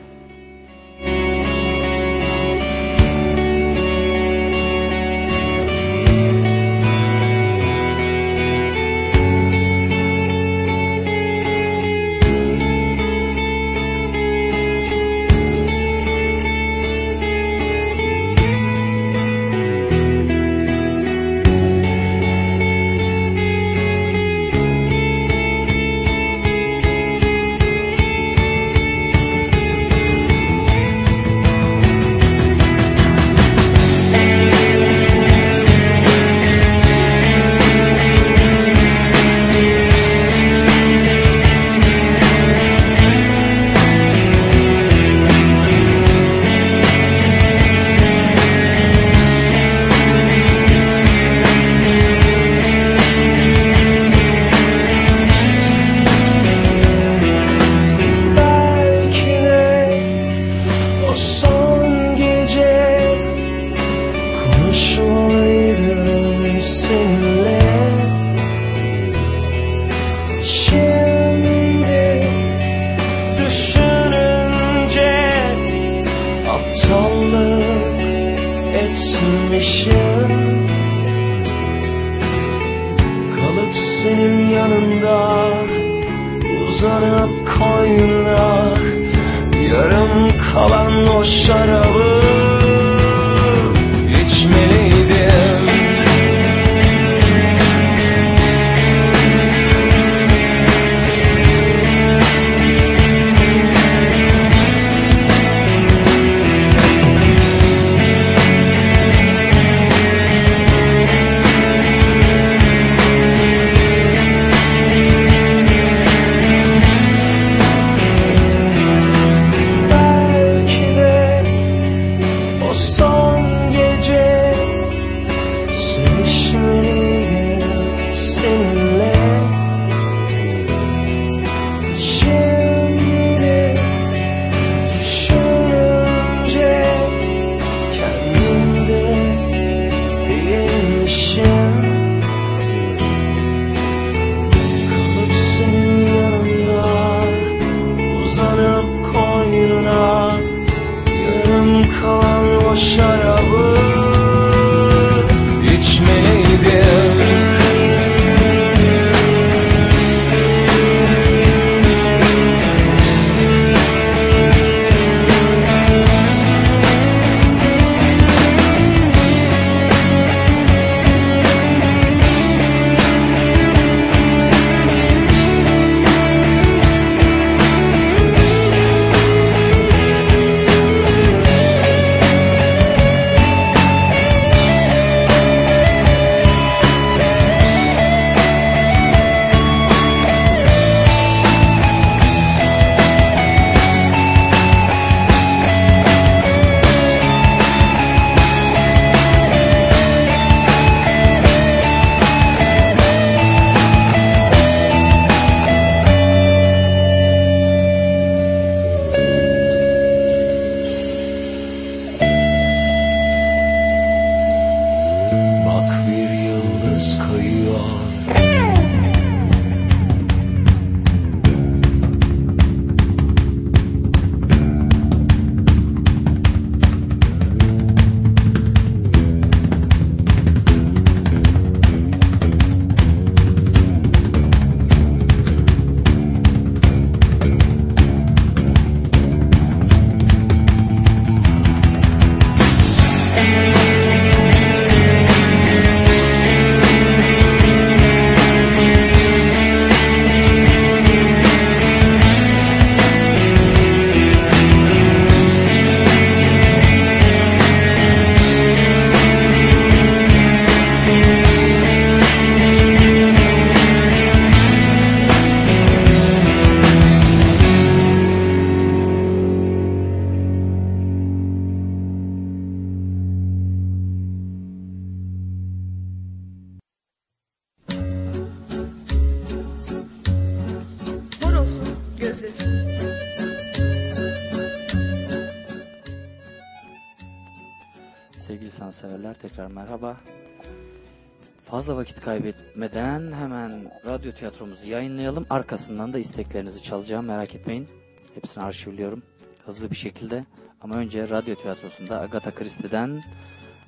Vakit kaybetmeden hemen radyo tiyatromuzu yayınlayalım. Arkasından da isteklerinizi çalacağım merak etmeyin. Hepsini arşivliyorum hızlı bir şekilde. Ama önce radyo tiyatrosunda Agatha Christie'den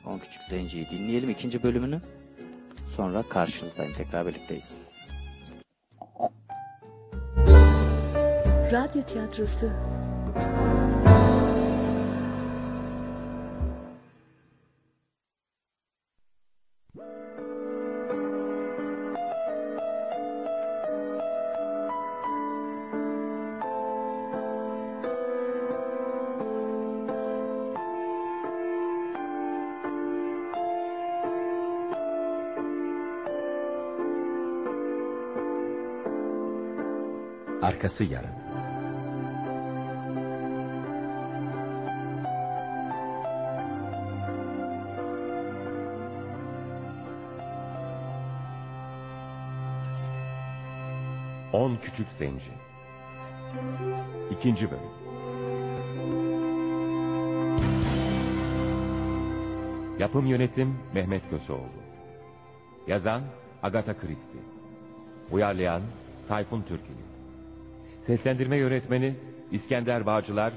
On Küçük Zenci'yi dinleyelim ikinci bölümünü. Sonra karşınızdayım tekrar birlikteyiz. Radyo tiyatrosu. Arkası yarın. On Küçük Zenci İkinci Bölüm. Yapım Yönetim Mehmet Köseoğlu. Yazan Agatha Christie. Uyarlayan Tayfun Türkili Seslendirme Yönetmeni İskender Bağcılar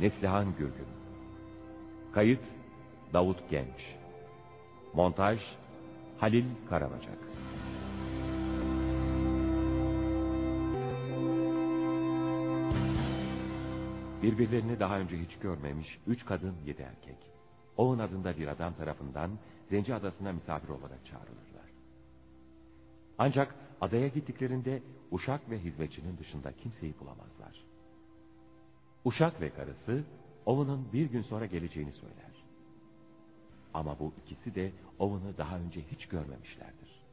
Neslihan Gürgün Kayıt Davut Genç Montaj Halil Karabacak Birbirlerini daha önce hiç görmemiş üç kadın yedi erkek. Owen adında bir adam tarafından Zenci Adası'na misafir olarak çağrılırlar. Ancak adaya gittiklerinde Uşak ve hizmetçinin dışında kimseyi bulamazlar. Uşak ve karısı Owen'ın bir gün sonra geleceğini söyler. Ama bu ikisi de Owen'ı daha önce hiç görmemişlerdir.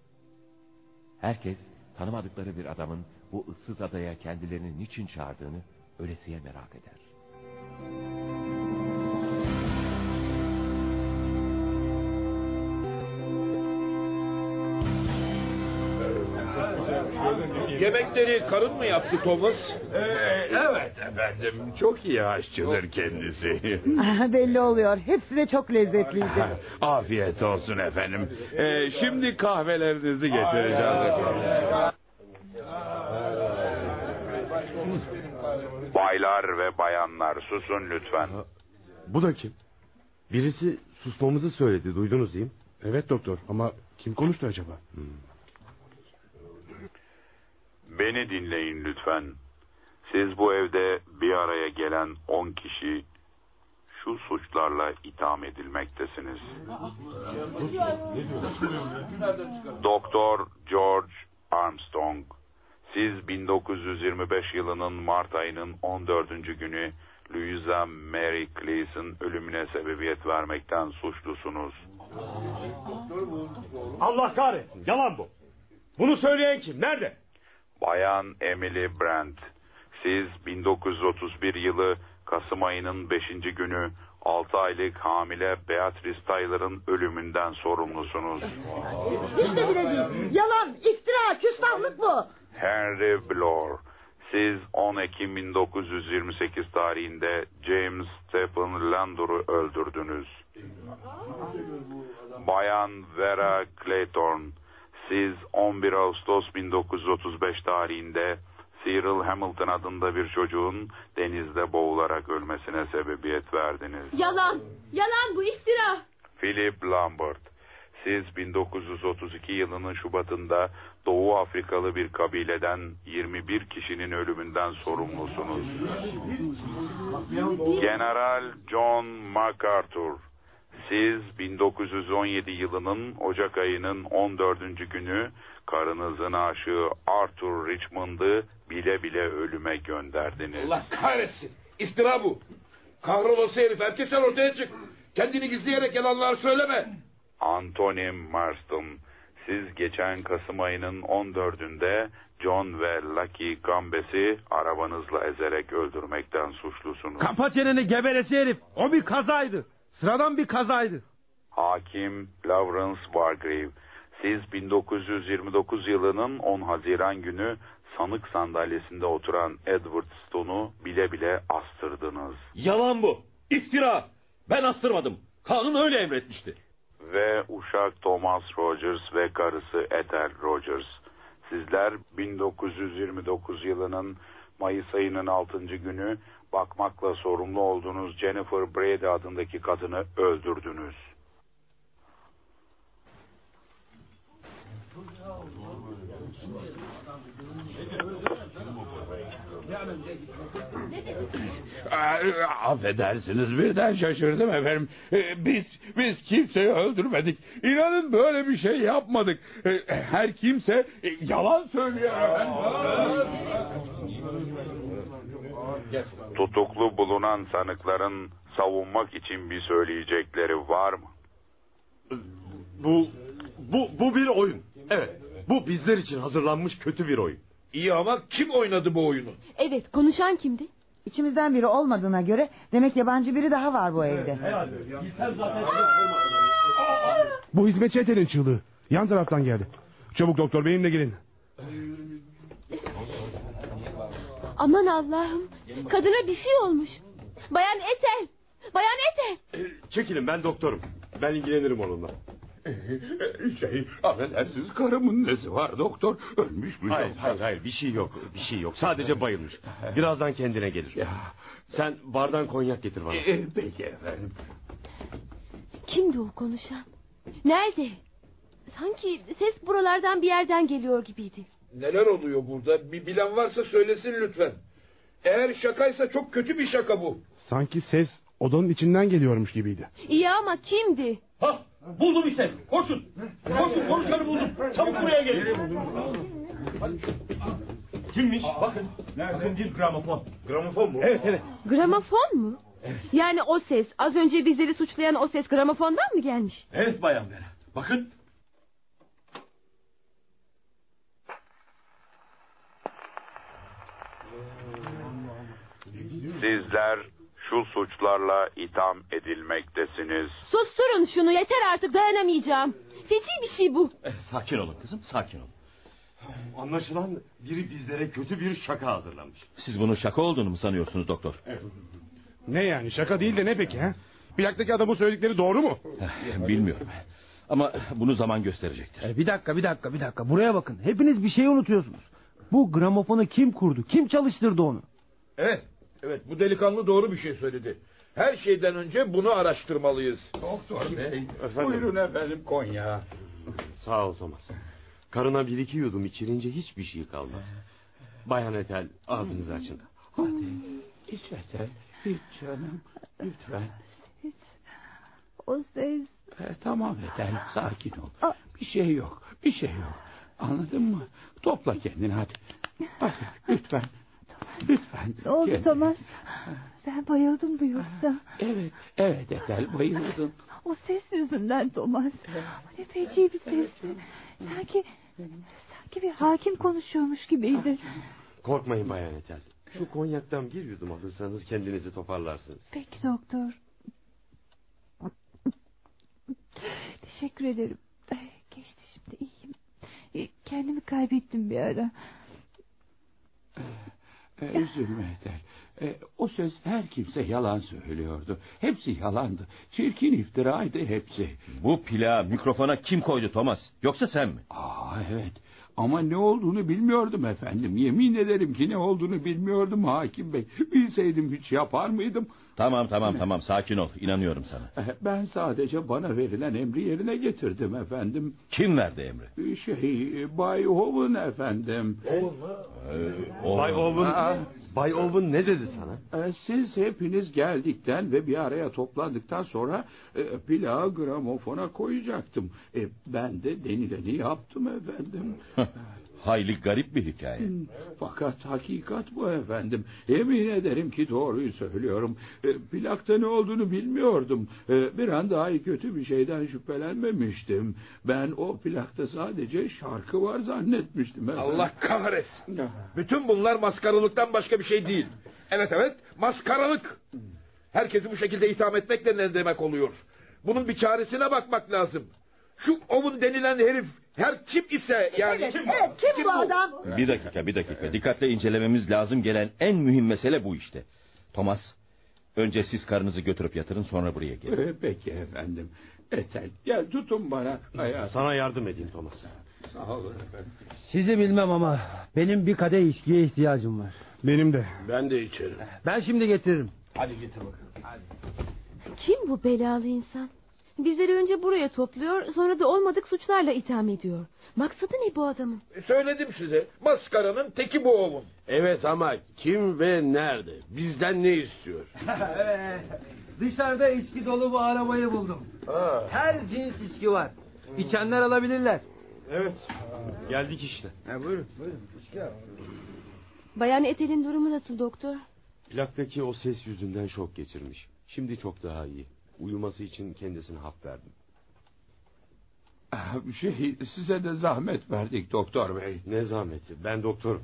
Herkes tanımadıkları bir adamın bu ıssız adaya kendilerini niçin çağırdığını ölesiye merak eder. Yemekleri karın mı yaptı Thomas? Ee, evet efendim. Çok iyi aşçıdır kendisi. Belli oluyor. Hepsi de çok lezzetliydi. Afiyet olsun efendim. Ee, şimdi kahvelerinizi getireceğiz efendim. Baylar ve bayanlar susun lütfen. Bu da kim? Birisi susmamızı söyledi duydunuz değil mi? Evet doktor ama kim konuştu acaba? Beni dinleyin lütfen. Siz bu evde bir araya gelen on kişi şu suçlarla itham edilmektesiniz. Doktor George Armstrong, siz 1925 yılının Mart ayının 14. günü Louisa Mary Clease'ın ölümüne sebebiyet vermekten suçlusunuz. Allah kahretsin yalan bu. Bunu söyleyen kim? Nerede? Bayan Emily Brandt, siz 1931 yılı Kasım ayının 5. günü 6 aylık hamile Beatrice Tyler'ın ölümünden sorumlusunuz. İşte bile değil. Yalan, iftira, küstahlık bu. Henry Blore, siz 10 Ekim 1928 tarihinde James Stephen Landor'u öldürdünüz. Bayan Vera Clayton, siz 11 Ağustos 1935 tarihinde Cyril Hamilton adında bir çocuğun denizde boğularak ölmesine sebebiyet verdiniz. Yalan, yalan bu iftira. Philip Lambert, siz 1932 yılının Şubat'ında Doğu Afrikalı bir kabileden 21 kişinin ölümünden sorumlusunuz. General John MacArthur, siz 1917 yılının Ocak ayının 14. günü karınızın aşığı Arthur Richmond'ı bile bile ölüme gönderdiniz. Allah kahretsin. İftira bu. Kahrolası herif herkesten ortaya çık. Kendini gizleyerek yalanlar söyleme. Anthony Marston, siz geçen Kasım ayının 14'ünde John ve Lucky Gambes'i arabanızla ezerek öldürmekten suçlusunuz. Kapa çeneni geberesi herif. O bir kazaydı. Sıradan bir kazaydı. Hakim Lawrence Wargrave, siz 1929 yılının 10 Haziran günü sanık sandalyesinde oturan Edward Stone'u bile bile astırdınız. Yalan bu. İftira. Ben astırmadım. Kanun öyle emretmişti. Ve uşak Thomas Rogers ve karısı Ethel Rogers. Sizler 1929 yılının Mayıs ayının 6. günü bakmakla sorumlu olduğunuz Jennifer Brady adındaki kadını öldürdünüz. Affedersiniz birden şaşırdım efendim. Ee, Biz biz kimseyi öldürmedik. İnanın böyle bir şey yapmadık. Ee, Her kimse e, yalan söylüyor efendim. Tutuklu bulunan sanıkların savunmak için bir söyleyecekleri var mı? Bu, bu, bu bir oyun. Evet, bu bizler için hazırlanmış kötü bir oyun. İyi ama kim oynadı bu oyunu? Evet konuşan kimdi? İçimizden biri olmadığına göre demek yabancı biri daha var bu evde. Bu hizmetçi Etel'in çığlığı. Yan taraftan geldi. Çabuk doktor benimle gelin. Aman Allah'ım. Kadına bir şey olmuş. Bayan Etel. Bayan Etel. Çekilin ben doktorum. Ben ilgilenirim onunla. Şey, affedersiniz karımın nesi var doktor? Ölmüş mü? Hayır, yoksa? hayır, hayır bir şey yok. Bir şey yok. Sadece bayılmış. Birazdan kendine gelir. Sen bardan konyak getir bana. Ee, peki efendim. Kimdi o konuşan? Nerede? Sanki ses buralardan bir yerden geliyor gibiydi. Neler oluyor burada? Bir bilen varsa söylesin lütfen. Eğer şakaysa çok kötü bir şaka bu. Sanki ses odanın içinden geliyormuş gibiydi. İyi ama kimdi? Ha, buldum işte. Koşun. Koşun konuşanı buldum. Çabuk buraya gelin. Kimmiş? Bakın. Bakın bir gramofon. Gramofon mu? Evet evet. Gramofon mu? Yani o ses, az önce bizleri suçlayan o ses gramofondan mı gelmiş? Evet bayan Vera. Bakın. Sizler şu suçlarla itham edilmektesiniz. Susturun şunu yeter artık dayanamayacağım. Feci bir şey bu. Eh, sakin olun kızım sakin olun. Anlaşılan biri bizlere kötü bir şaka hazırlamış. Siz bunun şaka olduğunu mu sanıyorsunuz doktor? Ne yani şaka değil de ne peki ha? Plaktaki adamın söyledikleri doğru mu? Eh, Bilmiyorum. Ama bunu zaman gösterecektir. E, bir dakika bir dakika bir dakika buraya bakın. Hepiniz bir şey unutuyorsunuz. Bu gramofonu kim kurdu? Kim çalıştırdı onu? Evet, evet bu delikanlı doğru bir şey söyledi. Her şeyden önce bunu araştırmalıyız. Doktor bey, Efendim? buyurun efendim Konya. Sağ ol Thomas. Karına bir iki yudum içirince hiçbir şey kalmaz. Bayan Etel ağzınızı açın. Hadi iç Ethel, iç canım, lütfen. O ses. E, tamam Ethel, sakin ol. Bir şey yok, bir şey yok. Anladın mı? Topla kendini hadi. Hadi lütfen. Lütfen. Ne oldu kendine. Thomas? Sen bayıldın mı yoksa? Evet, evet Ethel bayıldın. O ses yüzünden Thomas. Ne feci bir sesti. Sanki, sanki bir hakim konuşuyormuş gibiydi. Korkmayın Bayan Etel. Şu konyaktan bir yudum alırsanız kendinizi toparlarsınız. Peki doktor. Teşekkür ederim. Ay, Geçti şimdi iyiyim. Kendimi kaybettim bir ara. E, üzülme Ethel. E, o söz her kimse yalan söylüyordu. Hepsi yalandı. Çirkin iftiraydı hepsi. Bu plağı mikrofona kim koydu Thomas? Yoksa sen mi? Aa evet. Ama ne olduğunu bilmiyordum efendim. Yemin ederim ki ne olduğunu bilmiyordum hakim bey. Bilseydim hiç yapar mıydım? Tamam tamam tamam sakin ol. İnanıyorum sana. Ben sadece bana verilen emri yerine getirdim efendim. Kim verdi emri? Şey, Bay Hoven efendim. Bay Owen. Bay Owen ne dedi sana? E, Siz hepiniz geldikten ve bir araya toplandıktan sonra e, plağı gramofona koyacaktım. E, ben de denileni yaptım efendim. Hayli garip bir hikaye. Hmm, Fakat hakikat bu efendim. Emin ederim ki doğruyu söylüyorum. E, plakta ne olduğunu bilmiyordum. E, bir an daha kötü bir şeyden şüphelenmemiştim. Ben o plakta sadece şarkı var zannetmiştim efendim. Allah kahretsin. Bütün bunlar maskaralıktan başka bir şey değil. Evet evet maskaralık. Herkesi bu şekilde itham etmekle ne demek oluyor? Bunun bir çaresine bakmak lazım. Şu Owen denilen herif her kim ise yani... Evet, evet kim, bu adam? Bir dakika bir dakika. Dikkatle incelememiz lazım gelen en mühim mesele bu işte. Thomas Önce siz karınızı götürüp yatırın sonra buraya gelin. Ee, Peki efendim. Etel gel tutun bana ayağı. Sana yardım edeyim Thomas. Sağ olun efendim. Sizi bilmem ama benim bir kadeh içkiye ihtiyacım var. Benim de. Ben de içerim. Ben şimdi getiririm. Hadi getir bakalım. Kim bu belalı insan? Bizleri önce buraya topluyor sonra da olmadık suçlarla itham ediyor. Maksadı ne bu adamın? E, Söyledim size. Maskaranın teki bu oğlum. Evet ama kim ve nerede? Bizden ne istiyor? Dışarıda içki dolu bu arabayı buldum. Her cins içki var. İçenler alabilirler. Evet. Geldik işte. Ha, buyurun buyurun. İçki al. Bayan Etel'in durumu nasıl doktor? Plaktaki o ses yüzünden şok geçirmiş. Şimdi çok daha iyi. Uyuması için kendisine hap verdim. Ah, Şey size de zahmet verdik doktor bey. Ne zahmeti? Ben doktorum.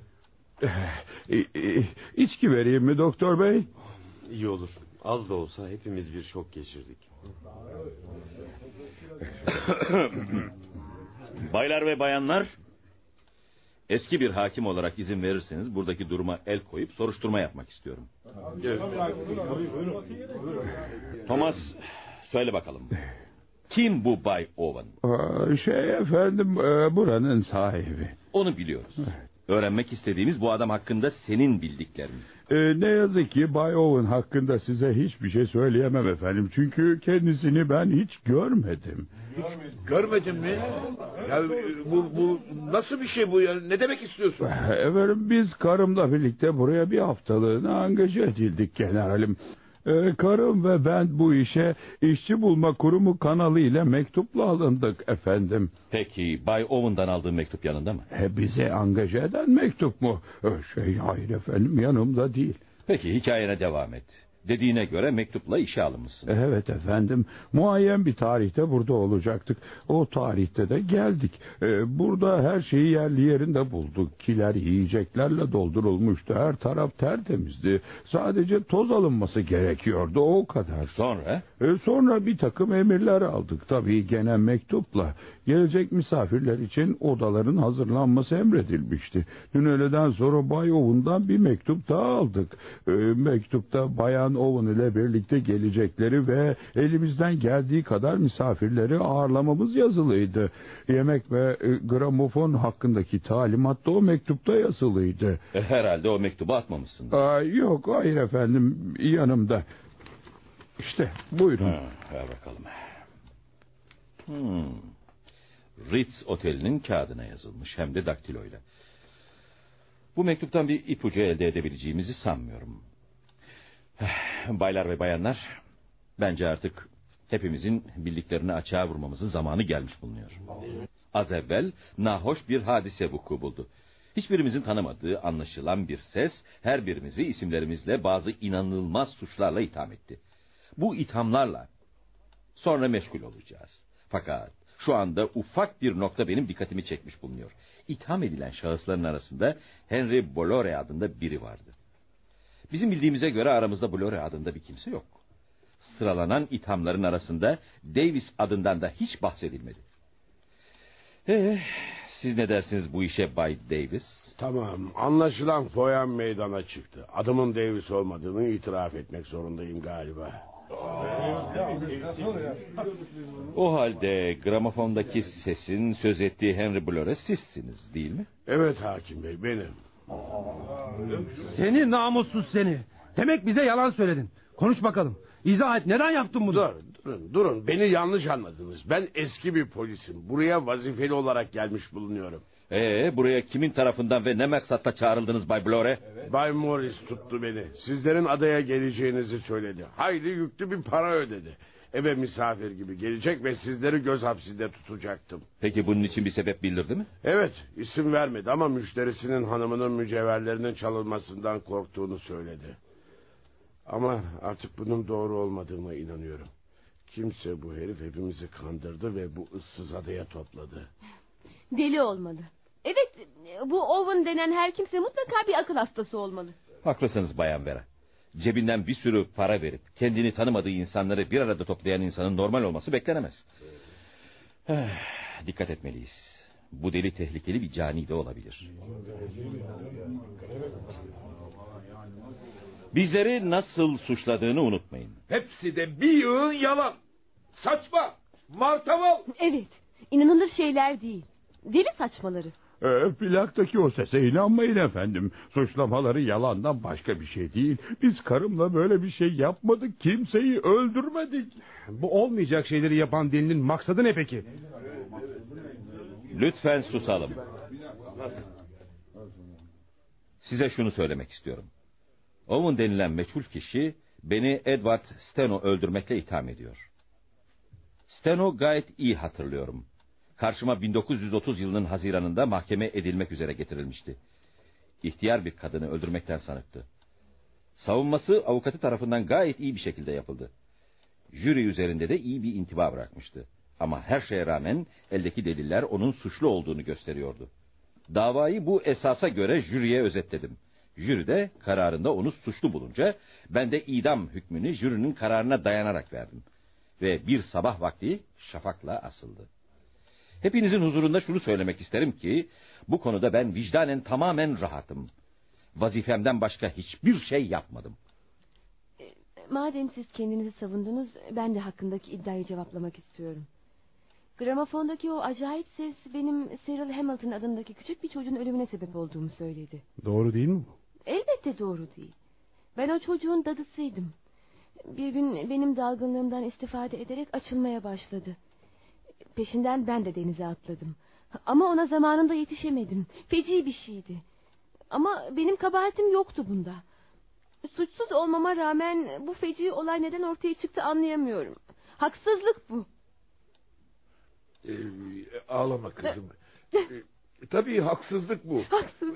E, e, İçki vereyim mi doktor bey? İyi olur. Az da olsa hepimiz bir şok geçirdik. Baylar ve bayanlar, eski bir hakim olarak izin verirseniz buradaki duruma el koyup soruşturma yapmak istiyorum. Thomas, söyle bakalım. Kim bu Bay Owen? Aa, Şey efendim e, buranın sahibi. Onu biliyoruz. Öğrenmek istediğimiz bu adam hakkında senin bildiklerin. E, ne yazık ki Bay Owen hakkında size hiçbir şey söyleyemem efendim. Çünkü kendisini ben hiç görmedim. Görmedin mi? Ya bu, bu nasıl bir şey bu ya? Ne demek istiyorsun? Efendim biz karımla birlikte buraya bir haftalığına angaja edildik generalim. Ee, karım ve ben bu işe işçi bulma kurumu kanalı ile mektupla alındık efendim. Peki Bay Owen'dan aldığın mektup yanında mı? E, bize angaja eden mektup mu? E, Şey hayır efendim yanımda değil. Peki hikayene devam et. Dediğine göre mektupla işe alınmışsın. Evet efendim. Muayyen bir tarihte burada olacaktık. O tarihte de geldik. Ee, burada her şeyi yerli yerinde bulduk. Kiler yiyeceklerle doldurulmuştu. Her taraf tertemizdi. Sadece toz alınması gerekiyordu. O kadar. Sonra? Ee, sonra bir takım emirler aldık. Tabii gene mektupla. Gelecek misafirler için odaların hazırlanması emredilmişti. Dün öğleden sonra Bay Owen'dan bir mektup daha aldık. Ee, mektupta Bayan Owen ile birlikte gelecekleri ve elimizden geldiği kadar misafirleri ağırlamamız yazılıydı. Yemek ve e, gramofon hakkındaki talimat da o mektupta yazılıydı. E, herhalde o mektubu atmamışsın. Aa, yok hayır efendim yanımda. İşte buyurun. Ha, ver bakalım. Hmm. Ritz Oteli'nin kağıdına yazılmış hem de daktiloyla. Bu mektuptan bir ipucu elde edebileceğimizi sanmıyorum. Baylar ve bayanlar, bence artık hepimizin bildiklerini açığa vurmamızın zamanı gelmiş bulunuyor. Az evvel nahoş bir hadise vuku buldu. Hiçbirimizin tanımadığı anlaşılan bir ses her birimizi isimlerimizle bazı inanılmaz suçlarla itham etti. Bu ithamlarla sonra meşgul olacağız. Fakat şu anda ufak bir nokta benim dikkatimi çekmiş bulunuyor. İtham edilen şahısların arasında Henry Bolore adında biri vardı. Bizim bildiğimize göre aramızda Bolore adında bir kimse yok. Sıralanan ithamların arasında Davis adından da hiç bahsedilmedi. Ee, siz ne dersiniz bu işe Bay Davis? Tamam anlaşılan foyan meydana çıktı. Adımın Davis olmadığını itiraf etmek zorundayım galiba. O halde gramofondaki sesin söz ettiği Henry Blore sizsiniz değil mi? Evet hakim bey benim. Seni namussuz seni. Demek bize yalan söyledin. Konuş bakalım. İzah et neden yaptın bunu? Dur, durun durun beni yanlış anladınız. Ben eski bir polisim. Buraya vazifeli olarak gelmiş bulunuyorum. Ee, buraya kimin tarafından ve ne maksatla çağrıldınız Bay Blore? Bay Morris tuttu beni. Sizlerin adaya geleceğinizi söyledi. Hayli yüklü bir para ödedi. Eve misafir gibi gelecek ve sizleri göz hapsinde tutacaktım. Peki bunun için bir sebep bildirdi mi? Evet isim vermedi ama müşterisinin hanımının mücevherlerinin çalınmasından korktuğunu söyledi. Ama artık bunun doğru olmadığına inanıyorum. Kimse bu herif hepimizi kandırdı ve bu ıssız adaya topladı. Deli olmalı. Evet bu Owen denen her kimse mutlaka bir akıl hastası olmalı. Haklısınız Bayan Vera. Cebinden bir sürü para verip kendini tanımadığı insanları bir arada toplayan insanın normal olması beklenemez. Eh, Dikkat etmeliyiz. Bu deli tehlikeli bir cani de olabilir. Bizleri nasıl suçladığını unutmayın. Hepsi de bir yığın yalan. Saçma. Martaval. Evet. inanılır şeyler değil. Deli saçmaları. Ee, plaktaki o sese inanmayın efendim. Suçlamaları yalandan başka bir şey değil. Biz karımla böyle bir şey yapmadık. Kimseyi öldürmedik. Bu olmayacak şeyleri yapan delinin maksadı ne peki? Lütfen susalım. Size şunu söylemek istiyorum. Owen denilen meçhul kişi beni Edward Steno öldürmekle itham ediyor. Steno gayet iyi hatırlıyorum. Karşıma 1930 yılının Haziran'ında mahkeme edilmek üzere getirilmişti. İhtiyar bir kadını öldürmekten sanıktı. Savunması avukatı tarafından gayet iyi bir şekilde yapıldı. Jüri üzerinde de iyi bir intiba bırakmıştı. Ama her şeye rağmen eldeki deliller onun suçlu olduğunu gösteriyordu. Davayı bu esasa göre jüriye özetledim. Jüri de kararında onu suçlu bulunca ben de idam hükmünü jürinin kararına dayanarak verdim. Ve bir sabah vakti şafakla asıldı. Hepinizin huzurunda şunu söylemek isterim ki bu konuda ben vicdanen tamamen rahatım. Vazifemden başka hiçbir şey yapmadım. Madem siz kendinizi savundunuz ben de hakkındaki iddiayı cevaplamak istiyorum. Gramofondaki o acayip ses benim Cyril Hamilton adındaki küçük bir çocuğun ölümüne sebep olduğumu söyledi. Doğru değil mi bu? Elbette doğru değil. Ben o çocuğun dadısıydım. Bir gün benim dalgınlığımdan istifade ederek açılmaya başladı. Peşinden ben de denize atladım. Ama ona zamanında yetişemedim. Feci bir şeydi. Ama benim kabahatim yoktu bunda. Suçsuz olmama rağmen bu feci olay neden ortaya çıktı anlayamıyorum. Haksızlık bu. Ee, ağlama kızım. Ee, tabii haksızlık bu.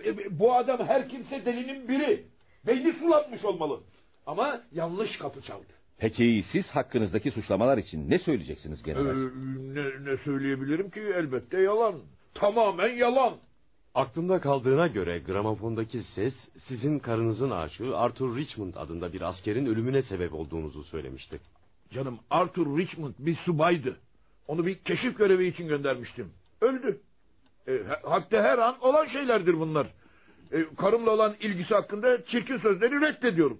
Ee, bu adam her kimse delinin biri. Beyni sulatmış olmalı. Ama yanlış kapı çaldı. Peki siz hakkınızdaki suçlamalar için ne söyleyeceksiniz Ee, general? ne, ne söyleyebilirim ki elbette yalan. Tamamen yalan. Aklımda kaldığına göre gramofondaki ses sizin karınızın aşığı Arthur Richmond adında bir askerin ölümüne sebep olduğunuzu söylemişti. Canım Arthur Richmond bir subaydı. Onu bir keşif görevi için göndermiştim. Öldü. E, ha- hatta her an olan şeylerdir bunlar. E, karımla olan ilgisi hakkında çirkin sözleri reddediyorum.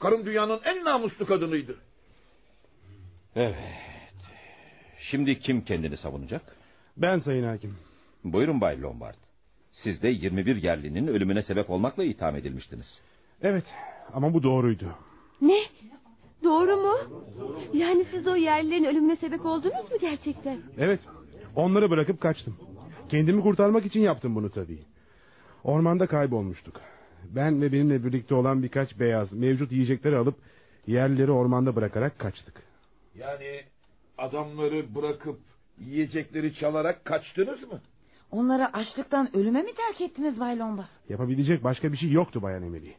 Karım dünyanın en namuslu kadınıydı. Evet. Şimdi kim kendini savunacak? Ben sayın hakim. Buyurun Bay Lombard. Siz de 21 yerlinin ölümüne sebep olmakla itham edilmiştiniz. Evet ama bu doğruydu. Ne? Doğru mu? Yani siz o yerlilerin ölümüne sebep oldunuz mu gerçekten? Evet onları bırakıp kaçtım. Kendimi kurtarmak için yaptım bunu tabii. Ormanda kaybolmuştuk. Ben ve benimle birlikte olan birkaç beyaz mevcut yiyecekleri alıp yerlileri ormanda bırakarak kaçtık. Yani adamları bırakıp yiyecekleri çalarak kaçtınız mı? Onları açlıktan ölüme mi terk ettiniz Bay Lomba? Yapabilecek başka bir şey yoktu Bayan Emily.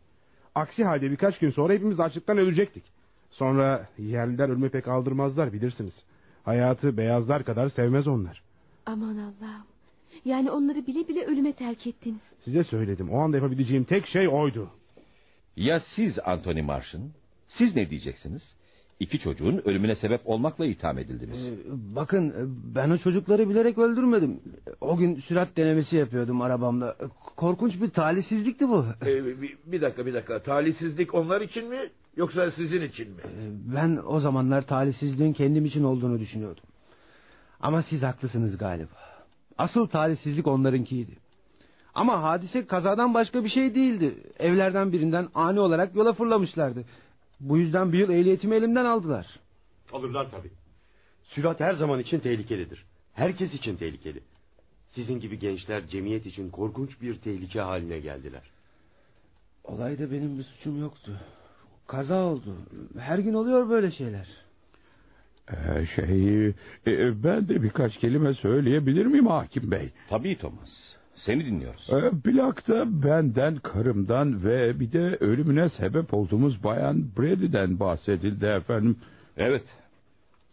Aksi halde birkaç gün sonra hepimiz açlıktan ölecektik. Sonra yerliler ölme pek aldırmazlar bilirsiniz. Hayatı beyazlar kadar sevmez onlar. Aman Allah'ım. Yani onları bile bile ölüme terk ettiniz. Size söyledim o anda yapabileceğim tek şey oydu. Ya siz Anthony Marsh'ın? Siz ne diyeceksiniz? İki çocuğun ölümüne sebep olmakla itham edildiniz. Ee, Bakın ben o çocukları bilerek öldürmedim. O gün sürat denemesi yapıyordum arabamla. Korkunç bir talihsizlikti bu. Ee, bir, bir dakika bir dakika. Talihsizlik onlar için mi yoksa sizin için mi? Ben o zamanlar talihsizliğin kendim için olduğunu düşünüyordum. Ama siz haklısınız galiba. Asıl talihsizlik onlarınkiydi. Ama hadise kazadan başka bir şey değildi. Evlerden birinden ani olarak yola fırlamışlardı. Bu yüzden bir yıl ehliyetimi elimden aldılar. Alırlar tabii. Sürat her zaman için tehlikelidir. Herkes için tehlikeli. Sizin gibi gençler cemiyet için korkunç bir tehlike haline geldiler. Olayda benim bir suçum yoktu. Kaza oldu. Her gün oluyor böyle şeyler. Ee, şey, e, ben de birkaç kelime söyleyebilir miyim hakim bey? Tabii Thomas. Seni dinliyoruz. Ee, plakta benden, karımdan ve bir de ölümüne sebep olduğumuz bayan Brady'den bahsedildi efendim. Evet.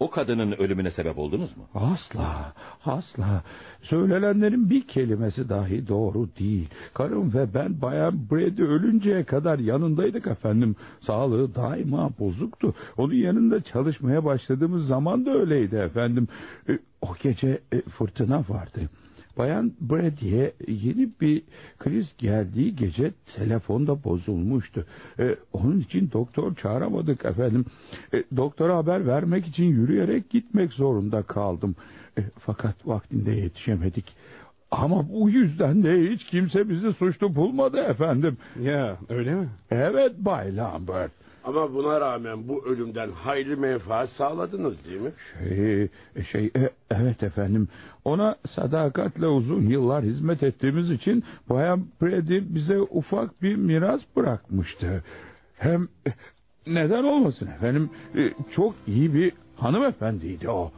O kadının ölümüne sebep oldunuz mu? Asla, asla. Söylenenlerin bir kelimesi dahi doğru değil. Karım ve ben bayan Brady ölünceye kadar yanındaydık efendim. Sağlığı daima bozuktu. Onun yanında çalışmaya başladığımız zaman da öyleydi efendim. E, O gece e, fırtına vardı. Bayan Brady'e yeni bir kriz geldiği gece telefonda bozulmuştu. E, onun için doktor çağıramadık efendim. E, doktora haber vermek için yürüyerek gitmek zorunda kaldım. E, fakat vaktinde yetişemedik. Ama bu yüzden de hiç kimse bizi suçlu bulmadı efendim. Ya öyle mi? Evet Bay Lambert. Ama buna rağmen bu ölümden hayli menfaat sağladınız değil mi? Şey, şey e, evet efendim. Ona sadakatle uzun yıllar hizmet ettiğimiz için Bayan Brady bize ufak bir miras bırakmıştı. Hem neden olmasın efendim? E, Çok iyi bir hanımefendiydi o.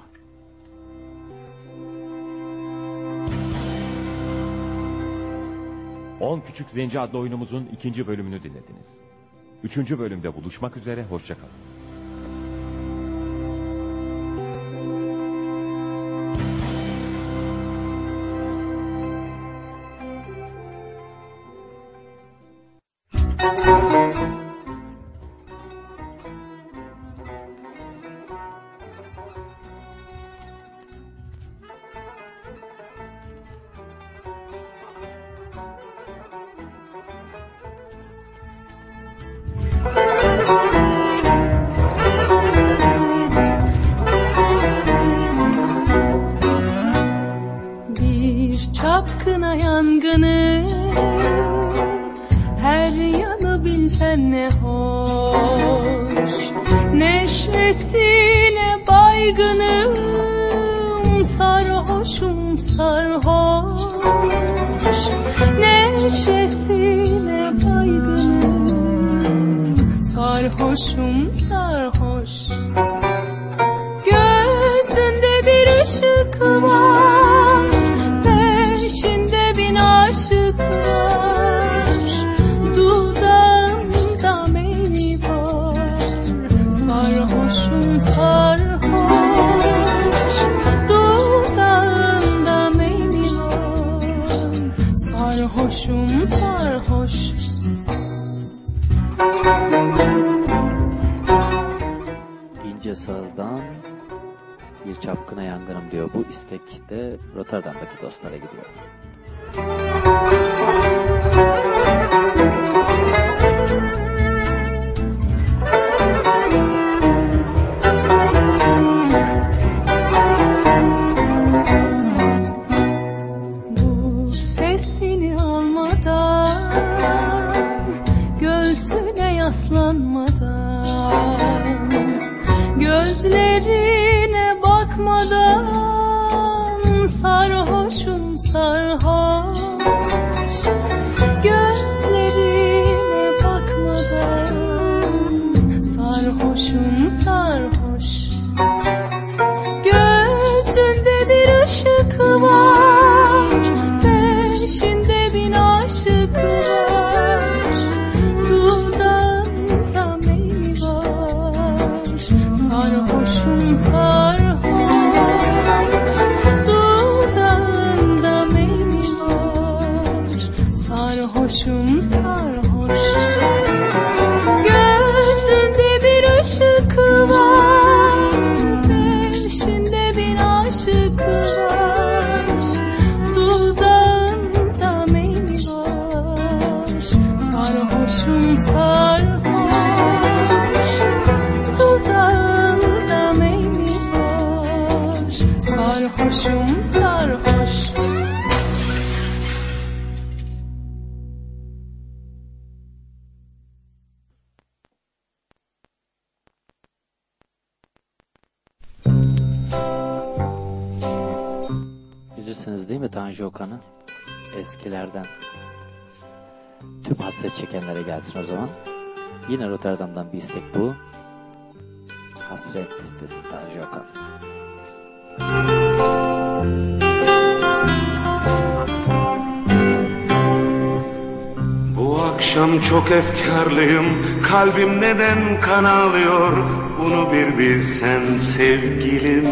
On Küçük Zenci adlı oyunumuzun ikinci bölümünü dinlediniz. Üçüncü bölümde buluşmak üzere, hoşçakalın. Çapkına yangını. Her yanı bilsen ne hoş. Neşesine baygınım Sarhoşum sarhoş. Neşesine baygınım Sarhoşum sarhoş. Gözünde bir ışık var Saz'dan bir çapkına yangınım diyor. Bu istek de Rotterdam'daki dostlara gidiyor. Yaslanmadan Gözlerine bakmadan Sarhoşum sarhoş Okan'ı? Eskilerden. Tüm hasret çekenlere gelsin o zaman. Yine Rotterdam'dan bir istek bu. Hasret desin Tanju Okan. Bu akşam çok efkarlıyım Kalbim neden kan ağlıyor Bunu bir bilsen sevgilim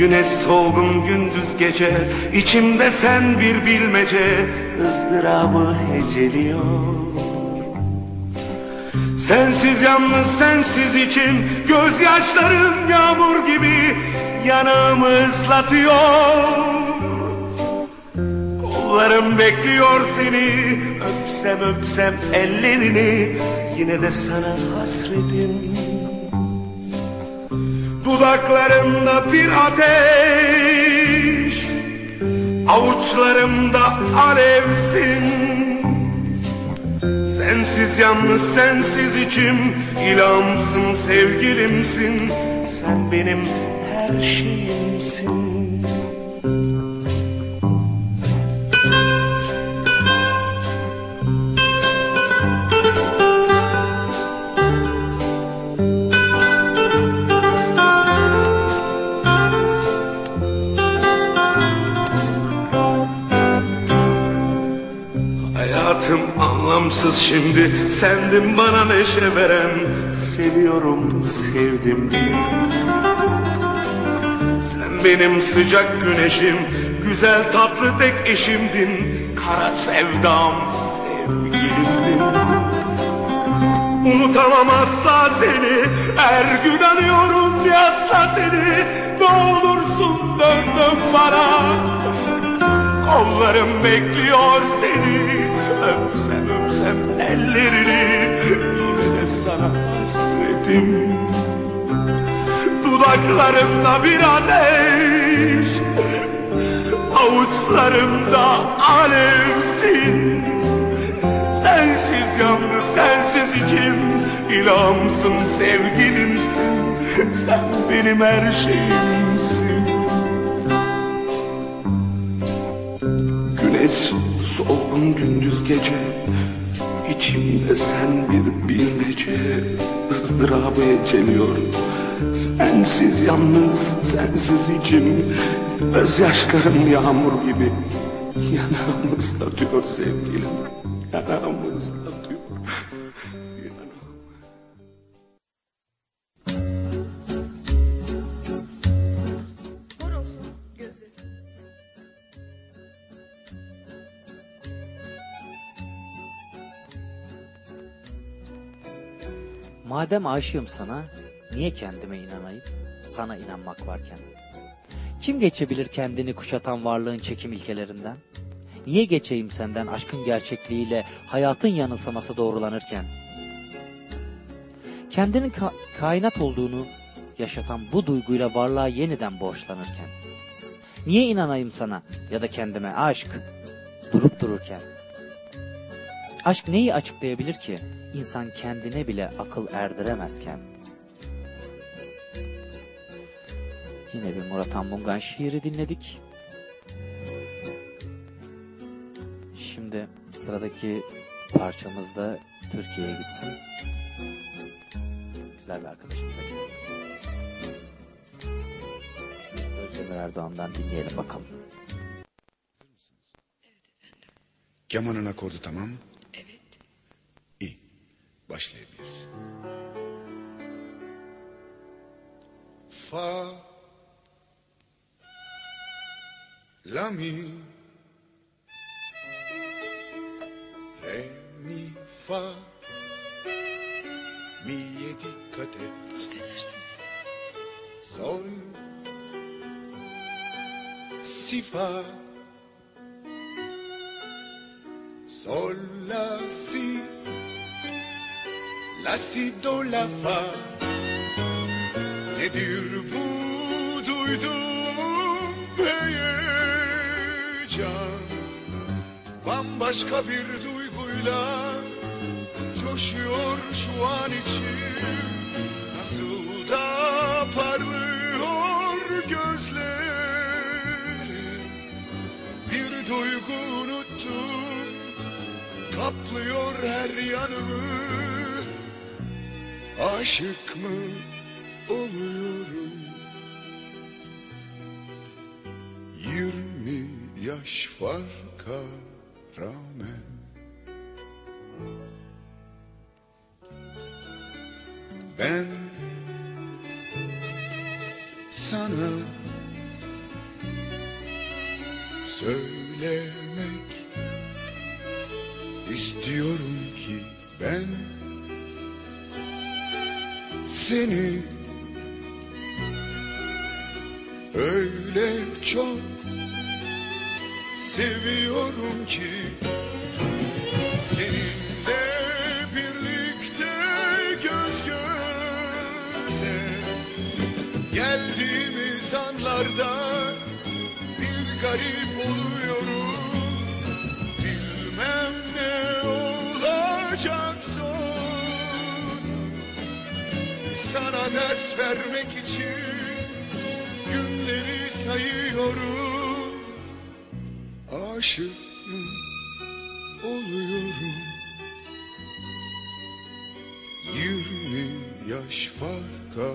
Güneş solgun gündüz gece. İçimde sen bir bilmece ızdırabı heceliyor. Sensiz yalnız sensiz içim Gözyaşlarım yağmur gibi Yanağımı ıslatıyor. Kollarım bekliyor seni Öpsem öpsem ellerini Yine de sana hasretim Dudaklarımda bir ateş Avuçlarımda alevsin Sensiz yalnız sensiz içim İlhamsın sevgilimsin. Sen benim her şeyimsin anlamsız şimdi Sendin bana neşe veren Seviyorum sevdim. Diye Sen benim sıcak güneşim Güzel tatlı tek eşimdin Kara sevdam sevgilimdin. Unutamam asla seni Her gün anıyorum yasla seni. Ne olursun dön bana. Kollarım bekliyor seni Öpsem öpsem ellerini Yine de sana hasretim. Dudaklarımda bir ateş Avuçlarımda alevsin. Sensiz yalnız sensiz içim İlhamsın sevgilimsin. Sen benim her şeyimsin. Güneş solgun gündüz gece İçimde sen bir bilmece ızdırabı eceliyor Sensiz yalnız sensiz içim Gözyaşlarım yağmur gibi. Yanağımı ıslatıyor sevgilim Yanağımı ıslatıyor Madem aşığım sana, niye kendime inanayım? Sana inanmak varken. Kim geçebilir kendini kuşatan varlığın çekim ilkelerinden? Niye geçeyim senden aşkın gerçekliğiyle hayatın yanılsaması doğrulanırken? Kendinin ka- kainat olduğunu yaşatan bu duyguyla varlığa yeniden borçlanırken. Niye inanayım sana ya da kendime aşk durup dururken? Aşk neyi açıklayabilir ki? İnsan kendine bile akıl erdiremezken. Yine bir Murat Anmungan şiiri dinledik. Şimdi sıradaki parçamız da Türkiye'ye gitsin. Güzel bir arkadaşımıza gitsin. Özdemir Erdoğan'dan dinleyelim bakalım. Kemanın akordu tamam mı? Başlayabiliriz. Fa La mi Re mi fa Mi'ye dikkat et. Sol Si fa Sol la si La si do la fa. Nedir bu duyduğum heyecan? Bambaşka bir duyguyla Coşuyor şu an içim. Nasıl da parlıyor gözlerim. Bir duygu unuttum Kaplıyor her yanımı Aşık mı oluyorum? Yirmi yaş farka rağmen. Ben sana söylemek istiyorum ki ben seni. Öyle çok Seviyorum ki seninle birlikte göz göze Geldiğimiz anlarda bir garip Ders vermek için günleri sayıyorum. Aşık mı oluyorum. Yirmi yaş farka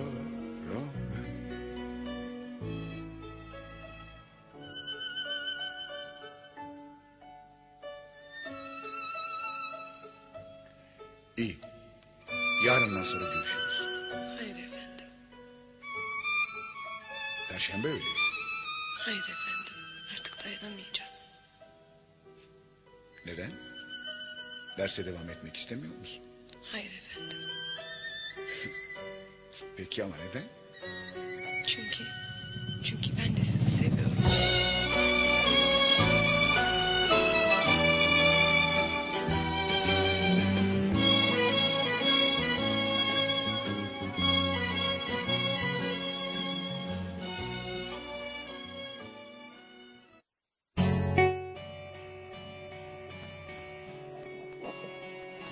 Derse devam etmek istemiyor musun? Hayır efendim. Peki ama neden? Çünkü çünkü ben de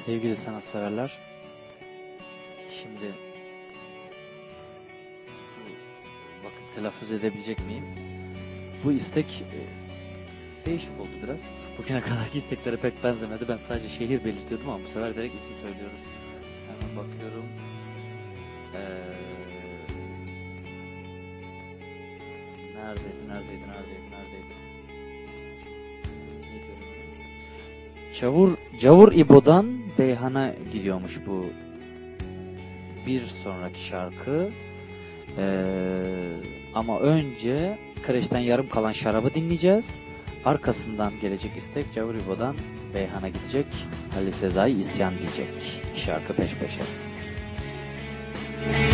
Sevgili sanatseverler, şimdi bakın telaffuz edebilecek miyim? Bu istek e, değişik oldu biraz. Bugüne kadarki isteklere pek benzemedi. Ben sadece şehir belirtiyordum ama bu sefer direkt isim söylüyoruz. Hemen bakıyorum. Ee, neredeydi, neredeydi, neredeydi, neredeydi? Çavur, Cavur İbo'dan Beyhan'a gidiyormuş bu bir sonraki şarkı. Ee, ama önce kreşten yarım kalan şarabı dinleyeceğiz. Arkasından gelecek istek Cavur İbo'dan Beyhan'a gidecek. Ali Sezai isyan diyecek. Şarkı peş peşe. Belki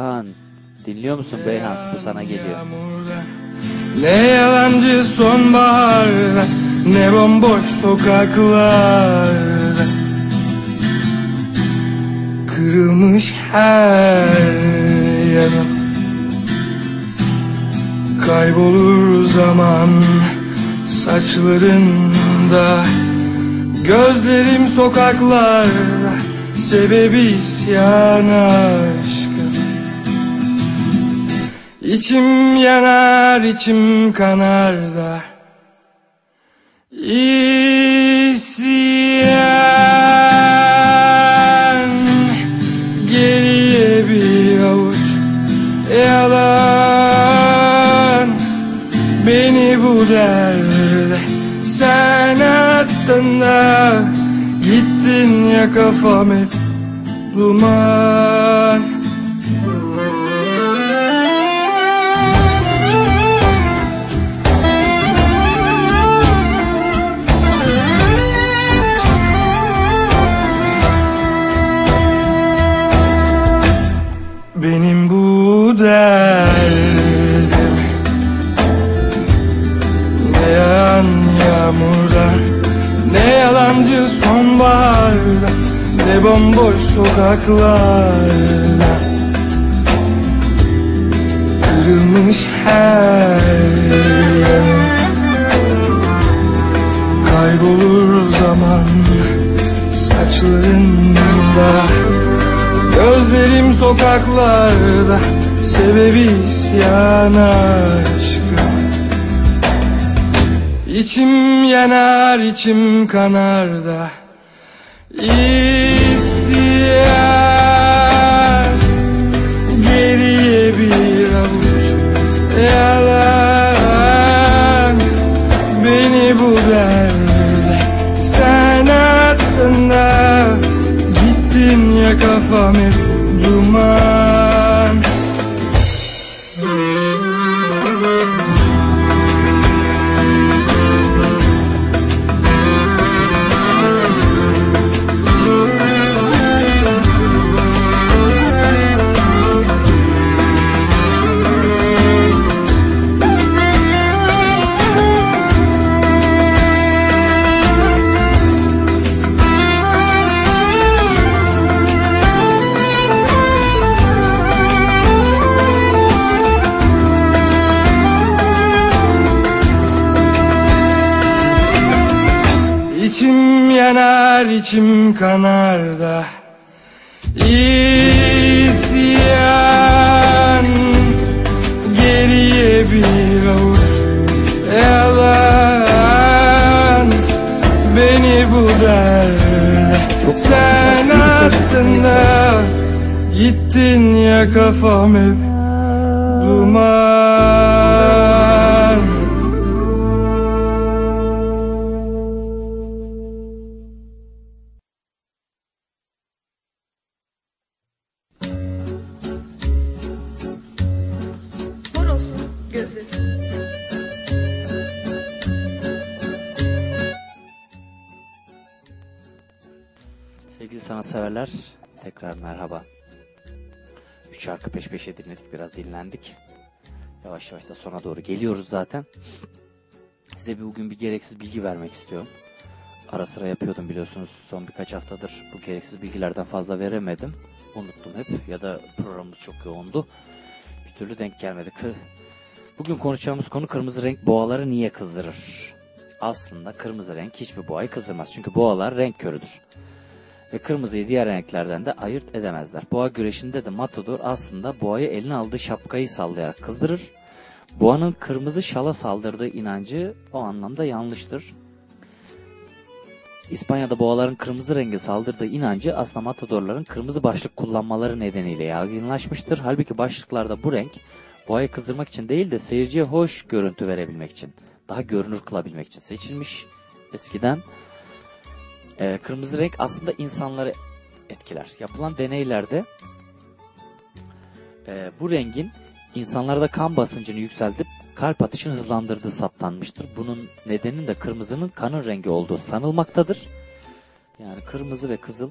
Beyhan. Dinliyor musun Beyhan? Bu sana geliyor. Ne yalancı sonbaharda Ne bomboş sokaklarda Kırılmış her yanım Kaybolur zaman saçlarında Gözlerim sokaklarda Sebebi isyan aşkım İçim yanar içim kanar da. İsyan Geriye bir avuç. Yalan Beni bu derde. Sen attın da Gittin ya kafam duman bomboş sokaklarda Kırılmış her yanım Kaybolur zaman Saçlarında. Gözlerim sokaklarda Sebebi isyan aşkım İçim yanar içim kanar da Geriye bir avuç yalan Beni bu derde da Gittin ya kafam duman yanar içim kanar da. İsyan Geriye bir avuç. Yalan Beni bu derde. Sen attın da Gittin ya kafam hep duman şarkı peş peşe dinledik biraz dinlendik. Yavaş yavaş da sona doğru geliyoruz zaten. Size bir bugün bir gereksiz bilgi vermek istiyorum. Ara sıra yapıyordum biliyorsunuz son birkaç haftadır bu gereksiz bilgilerden fazla veremedim. Unuttum hep ya da programımız çok yoğundu. Bir türlü denk gelmedi. Kı- Bugün konuşacağımız konu kırmızı renk boğaları niye kızdırır? Aslında kırmızı renk hiçbir boğayı kızdırmaz. Çünkü boğalar renk körüdür ve kırmızıyı diğer renklerden de ayırt edemezler. Boğa güreşinde de matador aslında boğayı eline aldığı şapkayı sallayarak kızdırır. Boğanın kırmızı şala saldırdığı inancı o anlamda yanlıştır. İspanya'da boğaların kırmızı rengi saldırdığı inancı aslında matadorların kırmızı başlık kullanmaları nedeniyle yaygınlaşmıştır. Halbuki başlıklarda bu renk boğayı kızdırmak için değil de seyirciye hoş görüntü verebilmek için, daha görünür kılabilmek için seçilmiş. Eskiden ee, kırmızı renk aslında insanları etkiler. Yapılan deneylerde e, bu rengin insanlarda kan basıncını yükseltip kalp atışını hızlandırdığı saptanmıştır. Bunun nedeninin de kırmızının kanın rengi olduğu sanılmaktadır. Yani kırmızı ve kızıl.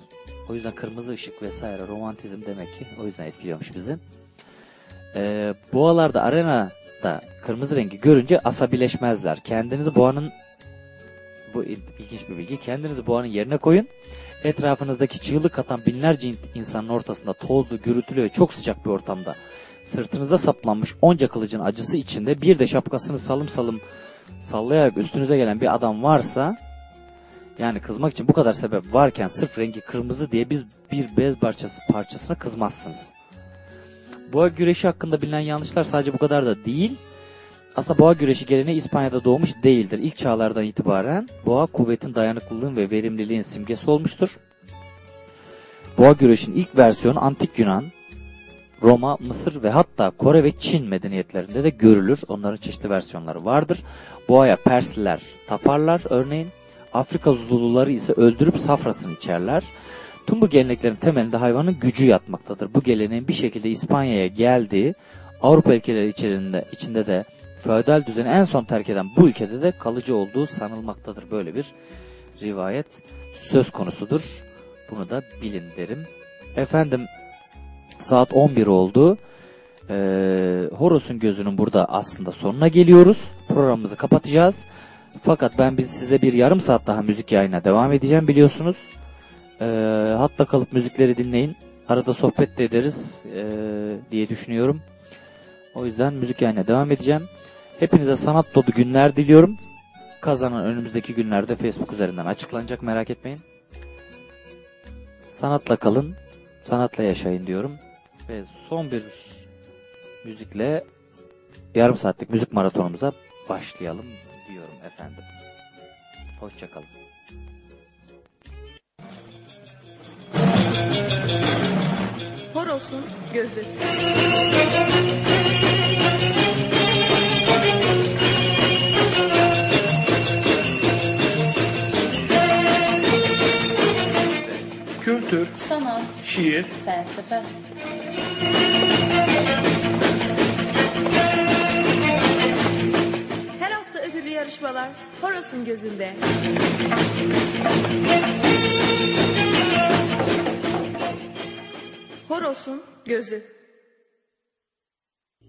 O yüzden kırmızı ışık vesaire romantizm demek ki. O yüzden etkiliyormuş bizi. Ee, boğalarda arenada kırmızı rengi görünce asabileşmezler. Kendinizi boğanın bu il- ilginç bir bilgi. Kendinizi boğanın yerine koyun. Etrafınızdaki çığlık atan binlerce in- insanın ortasında tozlu, gürültülü ve çok sıcak bir ortamda sırtınıza saplanmış onca kılıcın acısı içinde bir de şapkasını salım salım sallayarak üstünüze gelen bir adam varsa yani kızmak için bu kadar sebep varken sırf rengi kırmızı diye biz bir bez parçası parçasına kızmazsınız. Boğa güreşi hakkında bilinen yanlışlar sadece bu kadar da değil. Aslında boğa güreşi geleneği İspanya'da doğmuş değildir. İlk çağlardan itibaren boğa kuvvetin, dayanıklılığın ve verimliliğin simgesi olmuştur. Boğa güreşin ilk versiyonu antik Yunan, Roma, Mısır ve hatta Kore ve Çin medeniyetlerinde de görülür. Onların çeşitli versiyonları vardır. Boğaya Persliler taparlar örneğin. Afrika Zululuları ise öldürüp safrasını içerler. Tüm bu geleneklerin temelinde hayvanın gücü yatmaktadır. Bu geleneğin bir şekilde İspanya'ya geldiği, Avrupa ülkeleri içerisinde, içinde de feodal düzeni en son terk eden bu ülkede de kalıcı olduğu sanılmaktadır. Böyle bir rivayet söz konusudur. Bunu da bilin derim. Efendim saat 11 oldu. Ee, Horus'un gözünün burada aslında sonuna geliyoruz. Programımızı kapatacağız. Fakat ben biz size bir yarım saat daha müzik yayına devam edeceğim biliyorsunuz. Ee, hatta kalıp müzikleri dinleyin. Arada sohbet de ederiz ee, diye düşünüyorum. O yüzden müzik yayına devam edeceğim. Hepinize sanat dolu günler diliyorum. Kazanan önümüzdeki günlerde Facebook üzerinden açıklanacak merak etmeyin. Sanatla kalın, sanatla yaşayın diyorum. Ve son bir müzikle yarım saatlik müzik maratonumuza başlayalım diyorum efendim. Hoşçakalın. Horos'un gözü. Kültür, Sanat, şiir, felsefe. Her hafta ödüllü yarışmalar Horos'un gözünde. Horos'un gözü.